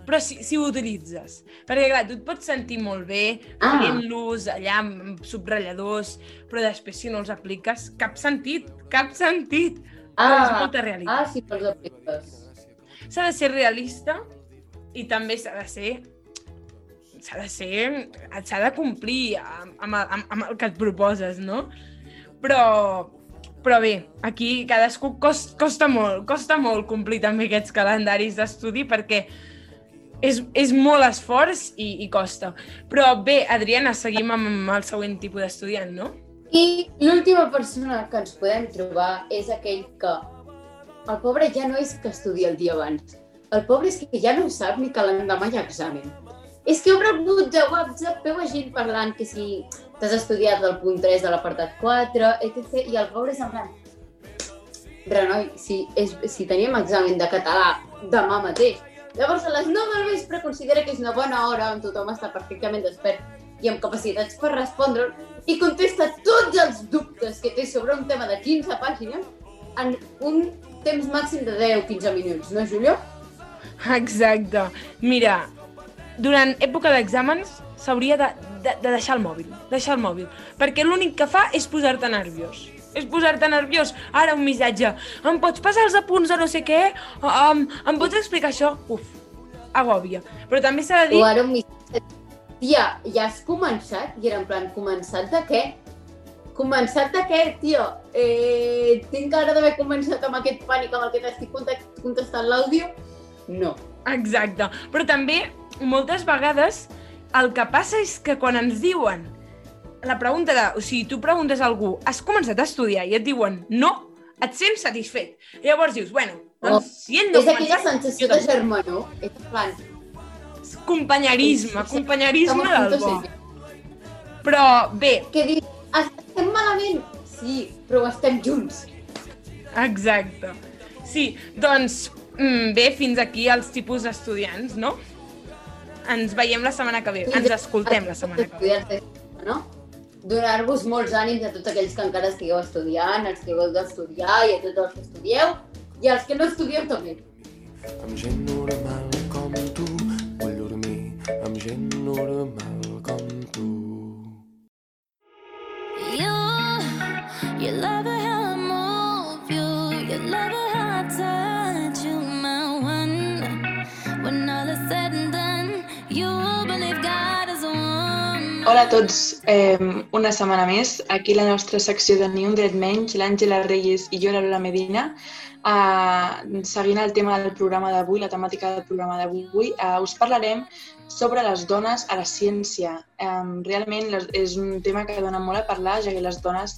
S7: però si, si ho utilitzes. Perquè, clar, tu et pots sentir molt bé
S8: Ah.
S7: fent-los allà amb subratlladors, però després si no els apliques, cap sentit, cap sentit. Però és molta realitat.
S8: ah, sí, pels apliques.
S7: S'ha de ser realista i també s'ha de ser s'ha de ser, s'ha de complir amb, amb, amb, el que et proposes, no? Però, però bé, aquí cadascú costa, costa molt, costa molt complir també aquests calendaris d'estudi perquè és, és molt esforç i, i costa. Però bé, Adriana, seguim amb el següent tipus d'estudiant, no?
S8: I l'última persona que ens podem trobar és aquell que el pobre ja no és que estudia el dia abans. El pobre és que ja no sap ni que l'endemà hi ha examen. És que obre grup de WhatsApp, veu gent parlant que si t'has estudiat el punt 3 de l'apartat 4, etc. I el pobre és en plan... Renoi, si, és, si tenim examen de català demà mateix, llavors a les 9 del vespre considera que és una bona hora on tothom està perfectament despert i amb capacitats per respondre i contesta tots els dubtes que té sobre un tema de 15 pàgines en un temps màxim de 10-15 minuts, no, Julio?
S7: Exacte. Mira, durant època d'exàmens s'hauria de, de, de deixar el mòbil, deixar el mòbil, perquè l'únic que fa és posar-te nerviós. És posar-te nerviós. Ara un missatge. Em pots passar els apunts de no sé què? Um, em pots explicar això? Uf, agòbia. Però també s'ha de dir...
S8: O ara un missatge. Tia, ja has començat? I era en plan, començat de què? Començat de què, tio? Eh, tinc ara d'haver començat amb aquest pànic amb el que t'estic contestant l'àudio? No.
S7: Exacte. Però també, moltes vegades, el que passa és que quan ens diuen la pregunta de... O sigui, tu preguntes a algú, has començat a estudiar? I et diuen no, et sents satisfet. Llavors dius, bueno, doncs
S8: Oh,
S7: si ell no
S8: és aquella sensació de germanor. És plan,
S7: Companyerisme, companyerisme del bo. Però bé,
S8: que dius, estem malament? Sí, però estem junts.
S7: exacte. Sí, doncs mm, bé, fins aquí els tipus d'estudiants, no? Ens veiem la setmana que ve. Ens escoltem la setmana que ve.
S8: No? Donar-vos molts ànims a tots aquells que encara estigueu estudiant, als que heu d'estudiar i a tots els que estudieu, i als que no estudieu també.
S2: Amb gent normal com tu vull dormir amb gent normal com tu.
S9: You, you love
S10: Hola a tots, eh, una setmana més. Aquí la nostra secció de Ni un dret menys, l'Àngela Reyes i jo, la Lola Medina. Uh, seguint el tema del programa d'avui, la temàtica del programa d'avui, uh, us parlarem sobre les dones a la ciència. Um, realment és un tema que dona molt a parlar, ja que les dones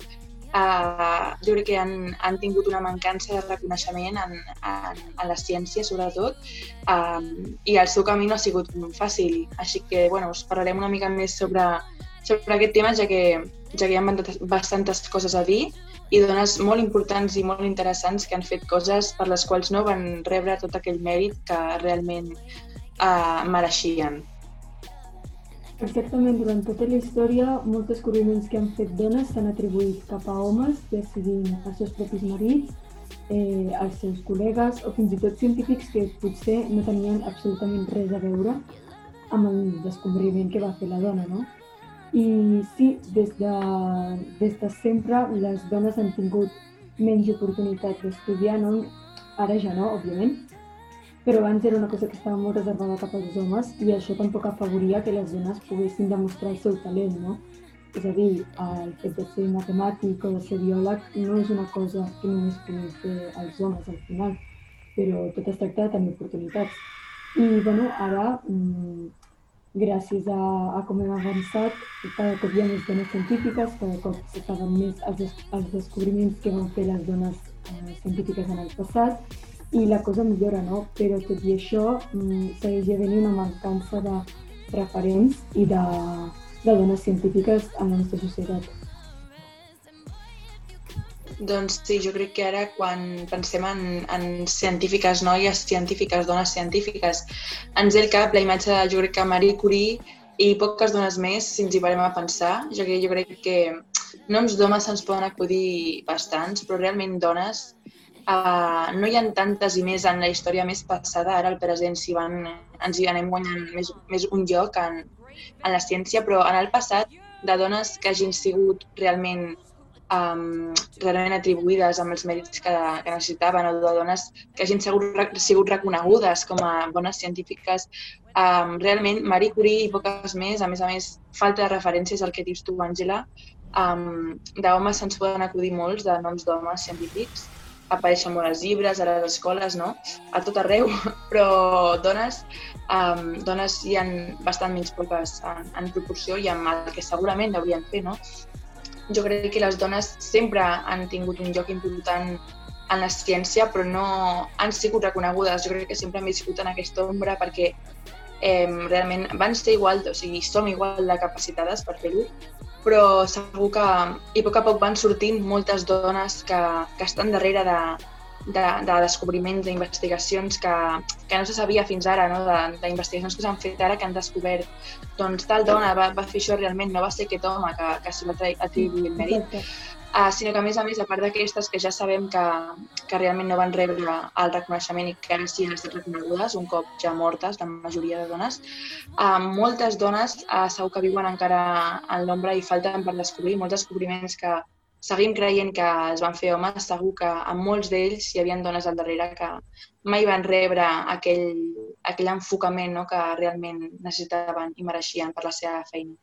S10: uh, jo crec que han, han tingut una mancança de reconeixement en, en, en la ciència, sobretot, um, i el seu camí no ha sigut fàcil. Així que, bueno, us parlarem una mica més sobre, sobre aquest tema, ja que, ja que hi ha bastantes- coses a dir i dones molt importants i molt interessants que han fet coses per les quals no van rebre tot aquell mèrit que realment uh, mereixien.
S11: Exactament, durant tota la història, molts descobriments que han fet dones s'han atribuït cap a homes, ja siguin els seus propis marits, eh, els seus col·legues o fins i tot científics que potser no tenien absolutament res a veure amb el descobriment que va fer la dona, no? I sí, des de, des de sempre les dones han tingut menys oportunitat d'estudiar, no? ara ja no, òbviament, però abans era una cosa que estava molt reservada cap als homes i això tampoc afavoria que les dones poguessin demostrar el seu talent, no? És a dir, el fet de ser matemàtic o de ser biòleg no és una cosa que només puguin fer els homes al final, però tot es tracta de tenir oportunitats. I, bueno, ara, mm, gràcies a, a com hem avançat, cada cop hi ha més dones científiques, cada cop se saben més els, els descobriments que van fer les dones eh, científiques en el passat, i la cosa millora, no? Però tot i això mm, segueix havent una mancança de referents i de, de dones científiques en la nostra societat.
S10: Doncs sí, jo crec que ara quan pensem en, en científiques, noies científiques, dones científiques, ens ve al cap la imatge, de, jo crec que Marie Curie i poques dones més, si ens hi parem a pensar. Jo, crec, jo crec que noms d'homes se'ns poden acudir bastants, però realment dones uh, no hi ha tantes i més en la història més passada, ara al present si van, ens hi anem guanyant més, més un lloc en, en la ciència, però en el passat de dones que hagin sigut realment um, realment atribuïdes amb els mèrits que, que necessitaven o de dones que hagin sigut, sigut reconegudes com a bones científiques. Um, realment, Marie Curie i poques més, a més a més, falta de referències al que dius tu, Àngela. Um, D'homes se'ns poden acudir molts de noms d'homes científics, apareixen molt als llibres, a les escoles, no? a tot arreu, però dones, um, dones hi ha bastant menys poques en, en proporció i amb el que segurament haurien fer, no? jo crec que les dones sempre han tingut un lloc important en la ciència, però no han sigut reconegudes. Jo crec que sempre han viscut en aquesta ombra perquè eh, realment van ser igual, o sigui, som igual de capacitades per fer-ho, però segur que i a poc a poc van sortint moltes dones que, que estan darrere de, de, de descobriments, d'investigacions que, que no se sabia fins ara, no? d'investigacions que s'han fet ara que han descobert. Doncs tal dona va, va fer això realment, no va ser aquest home que, que se va atribuir el mèrit, uh, sinó que a més a més, a part d'aquestes que ja sabem que, que realment no van rebre el reconeixement i que ara sí han estat reconegudes un cop ja mortes, la majoria de dones, uh, moltes dones uh, segur que viuen encara en l'ombra i falten per descobrir molts descobriments que, seguim creient que es van fer homes, segur que en molts d'ells hi havia dones al darrere que mai van rebre aquell, aquell enfocament no, que realment necessitaven i mereixien per la seva feina.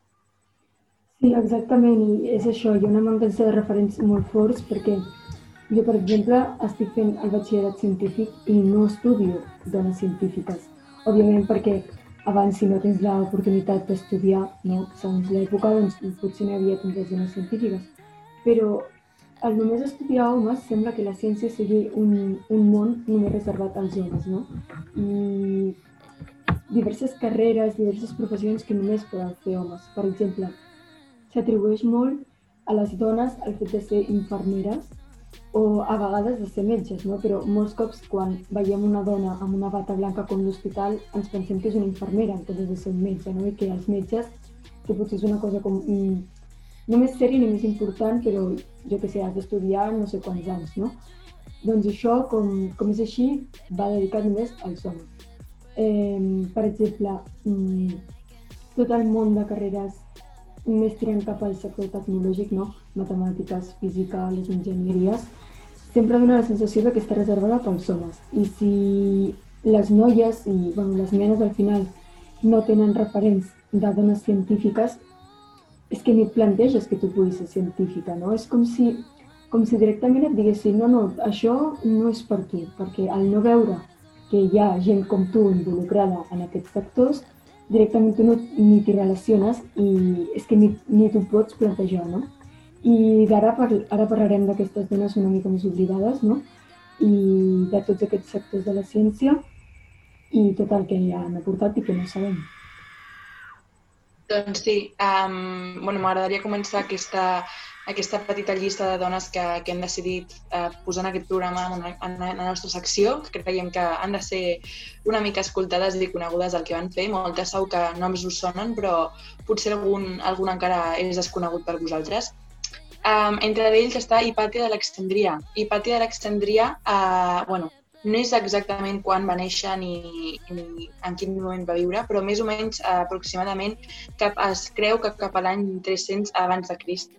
S11: Sí, exactament, i és això, hi ha una mancança de referents molt forts perquè jo, per exemple, estic fent el batxillerat científic i no estudio dones científiques. Òbviament perquè abans, si no tens l'oportunitat d'estudiar, no, segons l'època, doncs potser no hi havia tantes dones científiques però al només estudiar homes sembla que la ciència sigui un, un món només reservat als homes, no? I diverses carreres, diverses professions que només poden fer homes. Per exemple, s'atribueix molt a les dones el fet de ser infermeres o a vegades de ser metges, no? però molts cops quan veiem una dona amb una bata blanca com l'hospital ens pensem que és una infermera en comptes de ser un metge, no? i que els metges, que potser és una cosa com mm, no més sèria ni més important, però jo que sé, has d'estudiar no sé quants anys, no? Doncs això, com, com és així, va dedicat només als homes. Eh, per exemple, mm, tot el món de carreres més tirant cap al sector tecnològic, no? matemàtiques, física, les enginyeries, sempre dona la sensació que està reservada pels homes. I si les noies i bueno, les nenes al final no tenen referents de dones científiques, és que ni et planteges que tu puguis ser científica, no? És com si, com si directament et diguessin no, no, això no és per tu, perquè al no veure que hi ha gent com tu involucrada en aquests sectors, directament tu no, ni t'hi relaciones i és que ni, ni t'ho pots plantejar, no? I d'ara par, ara parlarem d'aquestes dones una mica més oblidades, no? I de tots aquests sectors de la ciència i tot el que han aportat i que no sabem.
S10: Doncs sí, um, bueno, m'agradaria començar aquesta, aquesta petita llista de dones que, que hem decidit uh, posar en aquest programa en, en, en la nostra secció, que creiem que han de ser una mica escoltades i conegudes el que van fer. Moltes segur que noms us sonen, però potser algun, algun encara és desconegut per vosaltres. Um, entre ells està Hipàtia d'Alexandria. Hipàtia d'Alexandria, uh, bueno, no és exactament quan va néixer ni, ni en quin moment va viure, però més o menys eh, aproximadament cap, es creu que cap a l'any 300 abans de Crist.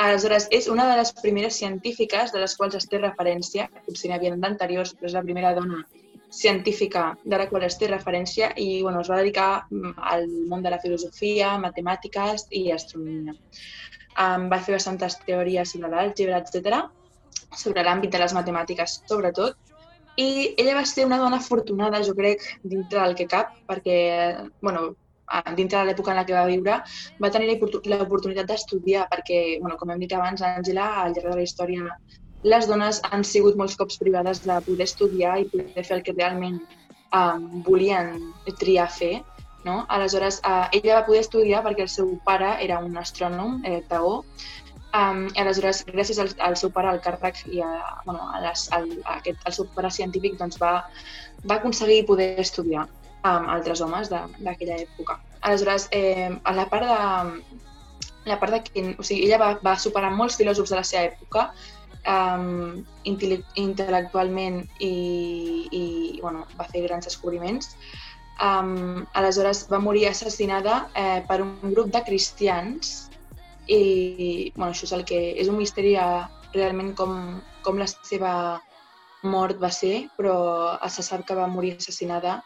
S10: Aleshores, és una de les primeres científiques de les quals es té referència, potser n'hi havia d'anteriors, però és la primera dona científica de la qual es té referència i bueno, es va dedicar mm, al món de la filosofia, matemàtiques i astronomia. Um, va fer bastantes teories sobre l'àlgebra, etc sobre l'àmbit de les matemàtiques sobretot, i ella va ser una dona afortunada, jo crec, dintre del que cap, perquè, bueno, dintre de l'època en la que va viure, va tenir l'oportunitat d'estudiar, perquè, bueno, com hem dit abans, Àngela, al llarg de la història, les dones han sigut molts cops privades de poder estudiar i poder fer el que realment um, volien triar fer. No? Aleshores, uh, ella va poder estudiar perquè el seu pare era un astrònom, eh, Taó, Um, aleshores, gràcies al, al seu pare, al càrrec i a, bueno, a les, al, a aquest, al seu pare científic, doncs va, va aconseguir poder estudiar amb altres homes d'aquella època. Aleshores, eh, a la part de, la part de que, o sigui, ella va, va superar molts filòsofs de la seva època, um, intel·lectualment i, i bueno, va fer grans descobriments. Um, aleshores va morir assassinada eh, per un grup de cristians i bueno, això és el que és un misteri a, realment com, com la seva mort va ser, però se sap que va morir assassinada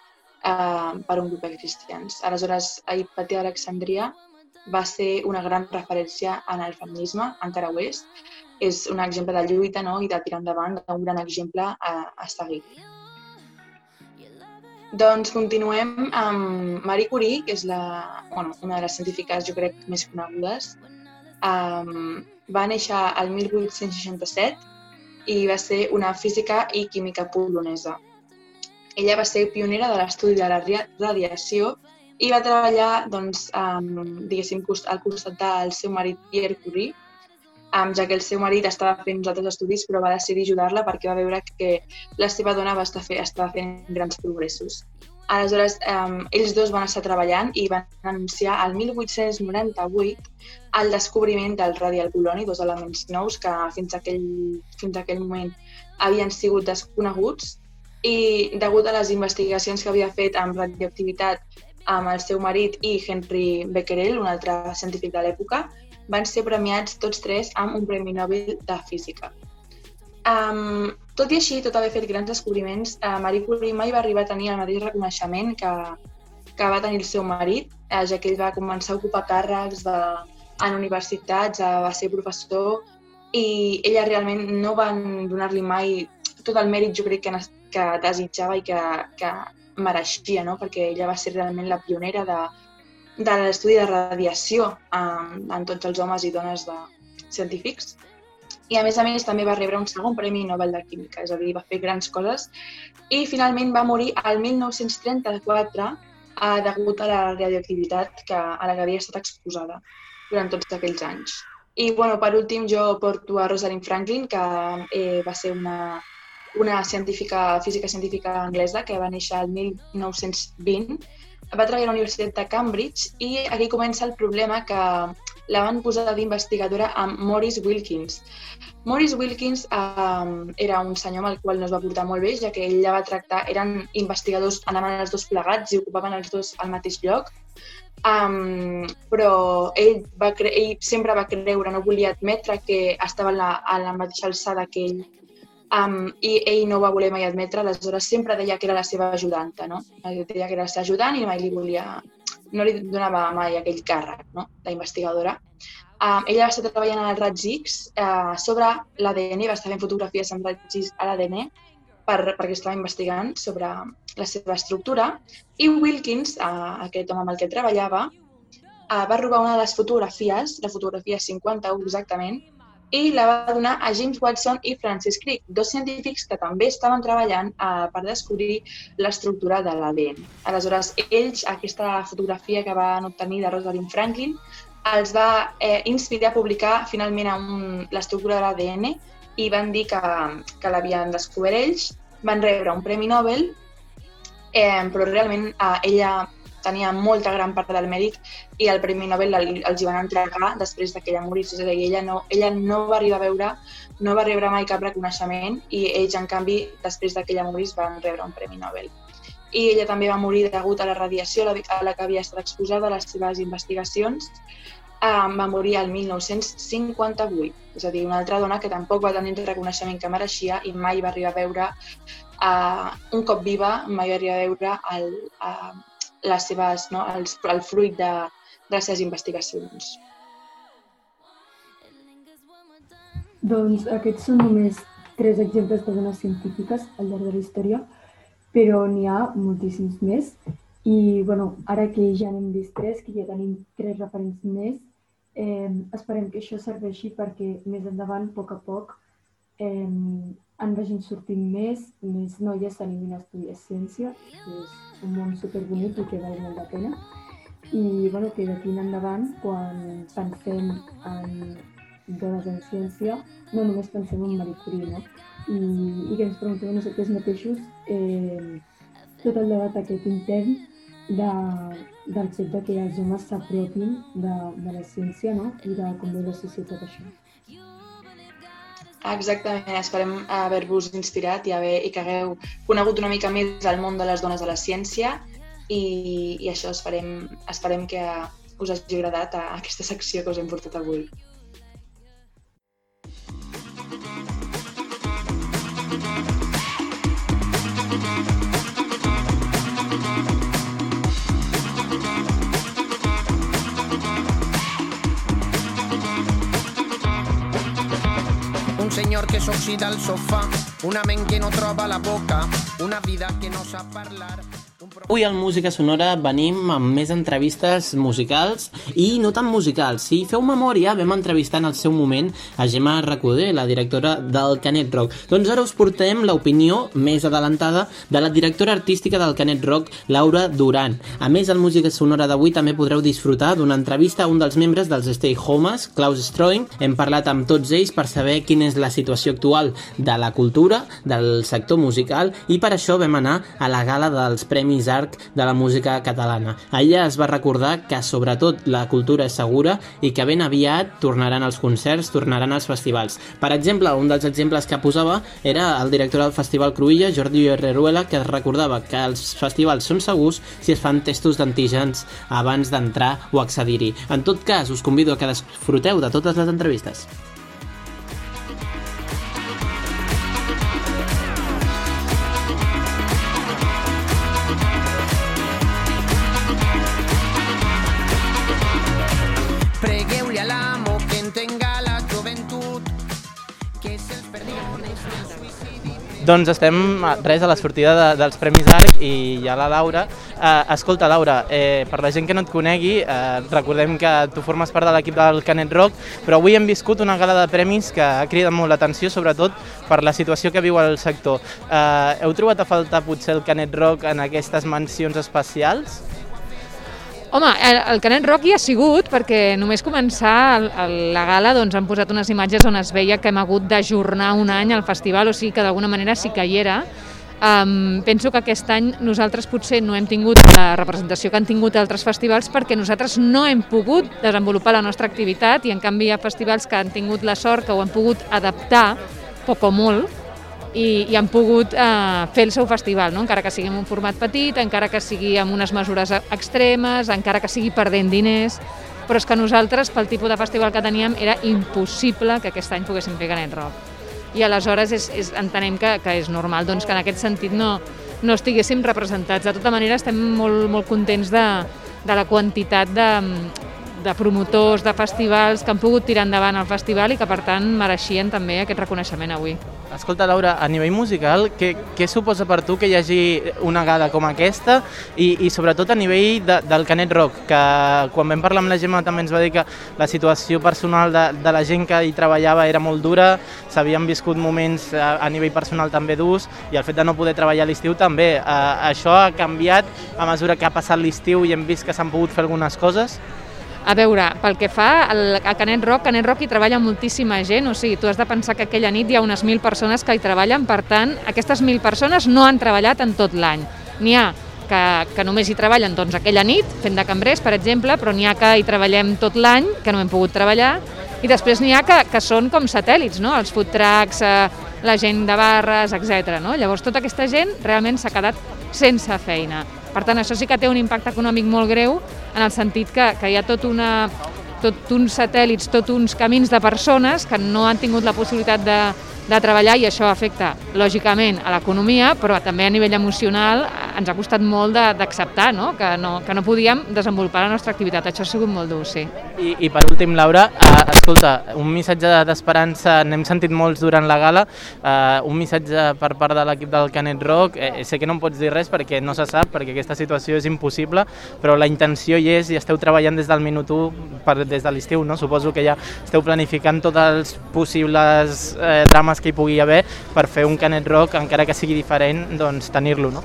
S10: eh, per un grup de cristians. Aleshores, Hipatia d'Alexandria va ser una gran referència en el feminisme, encara ho és. És un exemple de lluita no? i de tirar endavant, un gran exemple a, a seguir. Doncs continuem amb Marie Curie, que és la, bueno, una de les científiques, jo crec, més conegudes. Um, va néixer el 1867 i va ser una física i química polonesa. Ella va ser pionera de l'estudi de la radiació i va treballar doncs, um, diguéssim, al costat del seu marit Pierre Curie, um, ja que el seu marit estava fent uns altres estudis però va decidir ajudar-la perquè va veure que la seva dona va estar fe estava fent grans progressos. Aleshores, um, ells dos van estar treballant i van anunciar el 1898 el descobriment del radial poloni, dos elements nous que fins a aquell, fins a aquell moment havien sigut desconeguts i degut a les investigacions que havia fet amb radioactivitat amb el seu marit i Henry Becquerel, un altre científic de l'època, van ser premiats tots tres amb un Premi Nobel de Física. Um, tot i així, tot haver fet grans descobriments, uh, Marie Curie mai va arribar a tenir el mateix reconeixement que, que va tenir el seu marit, eh, ja que ell va començar a ocupar càrrecs de, en universitats, eh, va ser professor, i ella realment no van donar-li mai tot el mèrit, jo crec, que, que desitjava i que, que mereixia, no? perquè ella va ser realment la pionera de, de l'estudi de radiació en, en tots els homes i dones de científics. I a més a més també va rebre un segon Premi Nobel de Química, és a dir, va fer grans coses. I finalment va morir al 1934 eh, degut a la radioactivitat que, a la que havia estat exposada durant tots aquells anys. I bueno, per últim jo porto a Rosalind Franklin, que eh, va ser una, una científica, física científica anglesa que va néixer el 1920. Va treballar a la Universitat de Cambridge i aquí comença el problema que la van posar d'investigadora amb Maurice Wilkins. Maurice Wilkins eh, era un senyor amb el qual no es va portar molt bé, ja que ell la va tractar, eren investigadors, anaven els dos plegats i ocupaven els dos al mateix lloc, um, però ell, va ell sempre va creure, no volia admetre que estava a la, a la mateixa alçada que ell um, i ell no ho va voler mai admetre, aleshores sempre deia que era la seva ajudanta, no? Deia que era la seva ajudant i mai li volia, no li donava mai aquell càrrec, no?, d'investigadora. Um, ella va estar treballant els raigs X uh, sobre l'ADN, va estar fent fotografies amb raigs X a l'ADN per, perquè estava investigant sobre la seva estructura i Wilkins, uh, aquest home amb el que treballava, uh, va robar una de les fotografies, la fotografia 51 exactament, i la va donar a James Watson i Francis Crick, dos científics que també estaven treballant uh, per descobrir l'estructura de l'ADN. Aleshores, ells, aquesta fotografia que van obtenir de Rosalind Franklin, els va eh, inspirar a publicar finalment l'estructura de l'ADN i van dir que, que l'havien descobert ells, van rebre un Premi Nobel, eh, però realment eh, ella tenia molta gran part del mèrit i el Premi Nobel el, els hi van entregar després de que ella morís. És a dir, ella no, ella no va arribar a veure, no va rebre mai cap reconeixement i ells, en canvi, després de que ella morís, van rebre un Premi Nobel. I ella també va morir degut a la radiació a la que havia estat exposada a les seves investigacions. Um, va morir el 1958, és a dir, una altra dona que tampoc va tenir el reconeixement que mereixia i mai va arribar a veure, uh, un cop viva, mai va arribar a veure el, uh, les seves, no, el, el fruit de, de les seves investigacions.
S11: Doncs aquests són només tres exemples de dones científiques al llarg de la història, però n'hi ha moltíssims més. I bueno, ara que ja n'hem vist tres, que ja tenim tres referents més, eh, esperem que això serveixi perquè més endavant, a poc a poc, eh, en vagin sortint més, més noies s'animin a estudiar ciència, que és un món superbonic i que val molt la pena. I bueno, que d'aquí en endavant, quan pensem en dones en ciència, no només pensem en Marie Curie, no? I, i que ens preguntem a nosaltres mateixos eh, tot el debat aquest intern de, del fet de que els homes s'apropin de, de la ciència no? i de com veu la societat això.
S10: Exactament, esperem haver-vos inspirat i, haver, i que hagueu conegut una mica més el món de les dones de la ciència i, i això esperem, esperem que us hagi agradat a aquesta secció que us hem portat avui.
S12: Senyor que s'oxida al sofà, una ment que no troba la boca, una vida que no sap parlar...
S6: Avui al Música Sonora venim amb més entrevistes musicals i no tan musicals. Si feu memòria, vam entrevistar en el seu moment a Gemma Recoder, la directora del Canet Rock. Doncs ara us portem l'opinió més adelantada de la directora artística del Canet Rock, Laura Duran. A més, al Música Sonora d'avui també podreu disfrutar d'una entrevista a un dels membres dels Stay Homes, Klaus Stroing. Hem parlat amb tots ells per saber quina és la situació actual de la cultura, del sector musical, i per això vam anar a la gala dels Premis Arc de la música catalana. Allà es va recordar que sobretot la cultura és segura i que ben aviat tornaran els concerts, tornaran els festivals. Per exemple, un dels exemples que posava era el director del Festival Cruïlla, Jordi Herreruela, que recordava que els festivals són segurs si es fan testos d'antígens abans d'entrar o accedir-hi. En tot cas, us convido a que disfruteu de totes les entrevistes.
S13: Doncs estem res a la sortida de, dels Premis Arc i hi ha la Laura. Eh, escolta, Laura, eh, per la gent que no et conegui, eh, recordem que tu formes part de l'equip del Canet Rock, però avui hem viscut una gala de premis que ha cridat molt l'atenció, sobretot per la situació que viu el sector. Eh, heu trobat a faltar potser el Canet Rock en aquestes mencions especials?
S14: Home, el, el Canet Rock hi ha sigut perquè només començar el, el, la gala doncs, han posat unes imatges on es veia que hem hagut d'ajornar un any al festival, o sigui que d'alguna manera sí que hi era. Um, penso que aquest any nosaltres potser no hem tingut la representació que han tingut altres festivals perquè nosaltres no hem pogut desenvolupar la nostra activitat i en canvi hi ha festivals que han tingut la sort que ho han pogut adaptar poc o molt i, i han pogut eh, fer el seu festival, no? encara que sigui en un format petit, encara que sigui amb unes mesures e- extremes, encara que sigui perdent diners, però és que nosaltres, pel tipus de festival que teníem, era impossible que aquest any poguéssim fer Canet Rock. I aleshores és, és, entenem que, que és normal doncs, que en aquest sentit no, no estiguéssim representats. De tota manera, estem molt, molt contents de, de la quantitat de, de promotors, de festivals que han pogut tirar endavant el festival i que, per tant, mereixien també aquest reconeixement avui.
S13: Escolta, Laura, a nivell musical, què, què suposa per tu que hi hagi una gala com aquesta i, i sobretot a nivell de, del Canet Rock, que quan vam parlar amb la Gemma també ens va dir que la situació personal de, de la gent que hi treballava era molt dura, s'havien viscut moments a, a nivell personal també durs i el fet de no poder treballar a l'estiu també. Eh, això ha canviat a mesura que ha passat l'estiu i hem vist que s'han pogut fer algunes coses?
S14: A veure, pel que fa a Canet Rock, Canet Rock hi treballa moltíssima gent, o sigui, tu has de pensar que aquella nit hi ha unes 1.000 persones que hi treballen, per tant, aquestes 1.000 persones no han treballat en tot l'any. N'hi ha que, que només hi treballen doncs, aquella nit, fent de cambrers, per exemple, però n'hi ha que hi treballem tot l'any, que no hem pogut treballar, i després n'hi ha que, que són com satèl·lits, no? els food trucks, eh, la gent de barres, etc. No? Llavors, tota aquesta gent realment s'ha quedat sense feina. Per tant, això sí que té un impacte econòmic molt greu en el sentit que, que hi ha tot una, tot uns satèl·lits, tot uns camins de persones que no han tingut la possibilitat de, de treballar i això afecta, lògicament, a l'economia, però també a nivell emocional ens ha costat molt d'acceptar no? Que, no, que no podíem desenvolupar la nostra activitat. Això ha sigut molt dur, sí.
S13: I, I per últim, Laura, eh, escolta, un missatge d'esperança, n'hem sentit molts durant la gala, eh, un missatge per part de l'equip del Canet Rock, eh, sé que no em pots dir res perquè no se sap, perquè aquesta situació és impossible, però la intenció hi és i esteu treballant des del minut 1, per, des de l'estiu, no? suposo que ja esteu planificant tots els possibles eh, drames que hi pugui haver per fer un Canet Rock, encara que sigui diferent, doncs tenir-lo, no?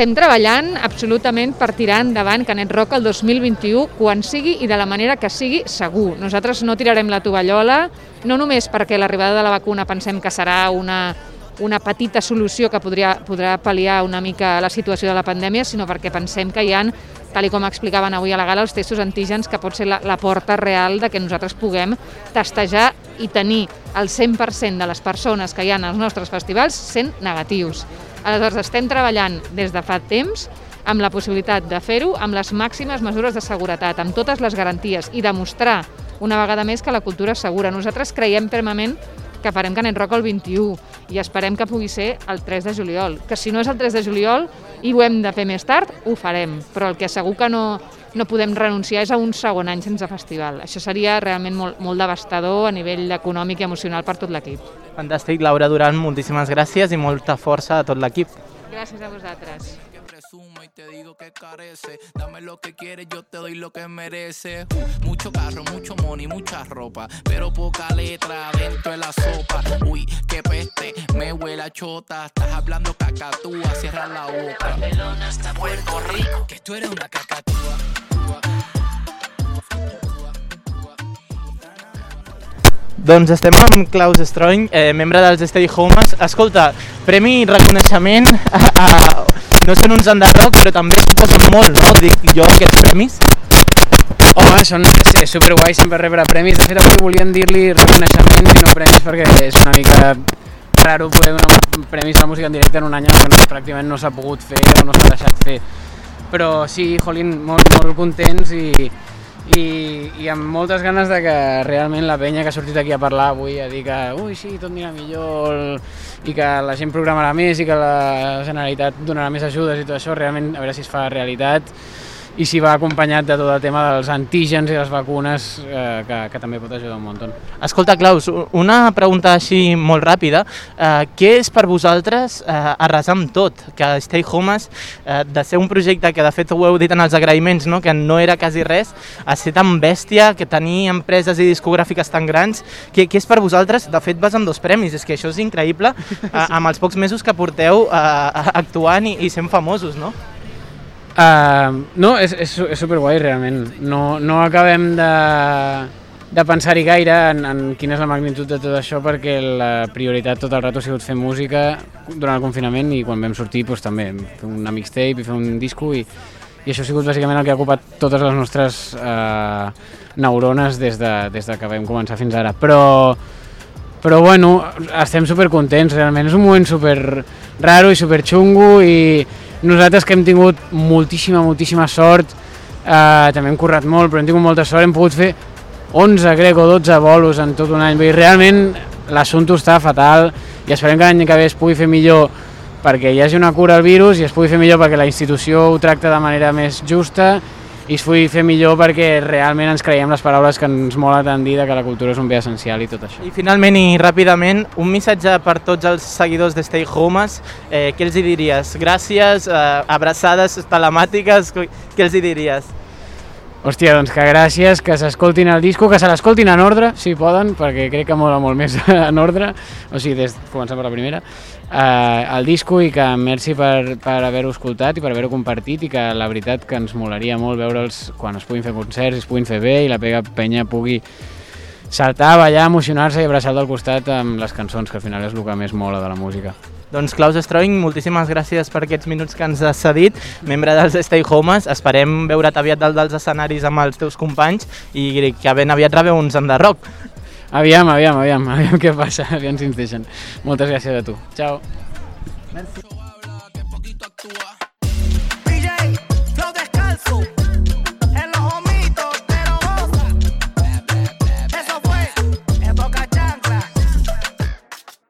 S14: estem treballant absolutament per tirar endavant Canet Rock el 2021, quan sigui i de la manera que sigui, segur. Nosaltres no tirarem la tovallola, no només perquè l'arribada de la vacuna pensem que serà una, una petita solució que podria, podrà pal·liar una mica la situació de la pandèmia, sinó perquè pensem que hi han, tal com explicaven avui a la gala, els testos antígens que pot ser la, la porta real de que nosaltres puguem testejar i tenir el 100% de les persones que hi ha als nostres festivals sent negatius. Aleshores, estem treballant des de fa temps amb la possibilitat de fer-ho amb les màximes mesures de seguretat, amb totes les garanties i demostrar una vegada més que la cultura és segura. Nosaltres creiem fermament que farem Canet Rock el 21 i esperem que pugui ser el 3 de juliol. Que si no és el 3 de juliol i ho hem de fer més tard, ho farem. Però el que segur que no, no podem renunciar és a un segon any sense festival. Això seria realment molt, molt devastador a nivell econòmic i emocional per tot l'equip.
S13: Fantàstic, Laura Duran, moltíssimes gràcies i molta força a tot l'equip.
S14: Gràcies a vosaltres.
S2: Te digo que carece. Dame lo que quieres, yo te doy lo que mereces. Uh, mucho carro, mucho money, mucha ropa, pero poca letra dentro de la sopa. Uy, qué peste, me huele a chota. Estás hablando cacatúa, cierra la boca. Barcelona hasta Puerto Rico, que tú eres una cacatúa.
S13: Doncs estem amb Klaus Stroing, eh, membre dels Stay Homes. Escolta, premi i reconeixement a, a, no són uns enderroc, però també suposen molt, no? Dic jo, aquests premis.
S15: Home, són, és, és superguai sempre rebre premis. De fet, avui volien dir-li reconeixements i no premis perquè és una mica raro poder donar premis a la música en directe en un any no, pràcticament no s'ha pogut fer o no s'ha deixat fer. Però sí, jolín, molt, molt contents i, i, i amb moltes ganes de que realment la penya que ha sortit aquí a parlar avui a dir que ui sí, tot anirà millor el... i que la gent programarà més i que la Generalitat donarà més ajudes i tot això, realment a veure si es fa realitat i si va acompanyat de tot el tema dels antígens i les vacunes eh, que, que també pot ajudar un munt.
S13: Escolta, Claus, una pregunta així molt ràpida. Eh, què és per vosaltres eh, arrasar amb tot? Que Stay Homes, eh, de ser un projecte que de fet ho heu dit en els agraïments, no? que no era quasi res, a ser tan bèstia, que tenir empreses i discogràfiques tan grans, què, què és per vosaltres? De fet vas amb dos premis, és que això és increïble eh, amb els pocs mesos que porteu eh, actuant i, i sent famosos, no?
S15: Uh, no, és, és, és superguai realment. No, no acabem de, de pensar-hi gaire en, en quina és la magnitud de tot això perquè la prioritat tot el rato ha sigut fer música durant el confinament i quan vam sortir doncs, també fer una mixtape i fer un disco i, i això ha sigut bàsicament el que ha ocupat totes les nostres uh, neurones des de, des de que vam començar fins ara. Però, però bueno, estem supercontents, realment és un moment super raro i super xungo i nosaltres que hem tingut moltíssima, moltíssima sort, eh, també hem currat molt, però hem tingut molta sort, hem pogut fer 11, crec, o 12 bolos en tot un any. Vull dir, realment l'assumpte està fatal i esperem que l'any que ve es pugui fer millor perquè hi hagi una cura al virus i es pugui fer millor perquè la institució ho tracta de manera més justa i es pugui fer millor perquè realment ens creiem les paraules que ens mola tant dir que la cultura és un bé essencial i tot això.
S13: I finalment i ràpidament, un missatge per tots els seguidors de Stay Homes, eh, què els hi diries? Gràcies, eh, abraçades telemàtiques, què els hi diries?
S15: Hòstia, doncs que gràcies, que s'escoltin el disco, que se l'escoltin en ordre, si poden, perquè crec que mola molt més en ordre, o sigui, des, començant per la primera, eh, el disco i que merci per, per haver-ho escoltat i per haver-ho compartit i que la veritat que ens molaria molt veure'ls quan es puguin fer concerts, es puguin fer bé i la pega penya pugui saltar, ballar, emocionar-se i abraçar del costat amb les cançons, que al final és el que més mola de la música.
S13: Doncs Klaus Stroing, moltíssimes gràcies per aquests minuts que ens has cedit, membre dels Stay Homes. Esperem veure't aviat dalt dels escenaris amb els teus companys i que ben aviat rebeu uns enderroc.
S15: Aviam, aviam, aviam, aviam què passa, aviam si ens deixen. Moltes gràcies a tu. Ciao.
S13: Merci.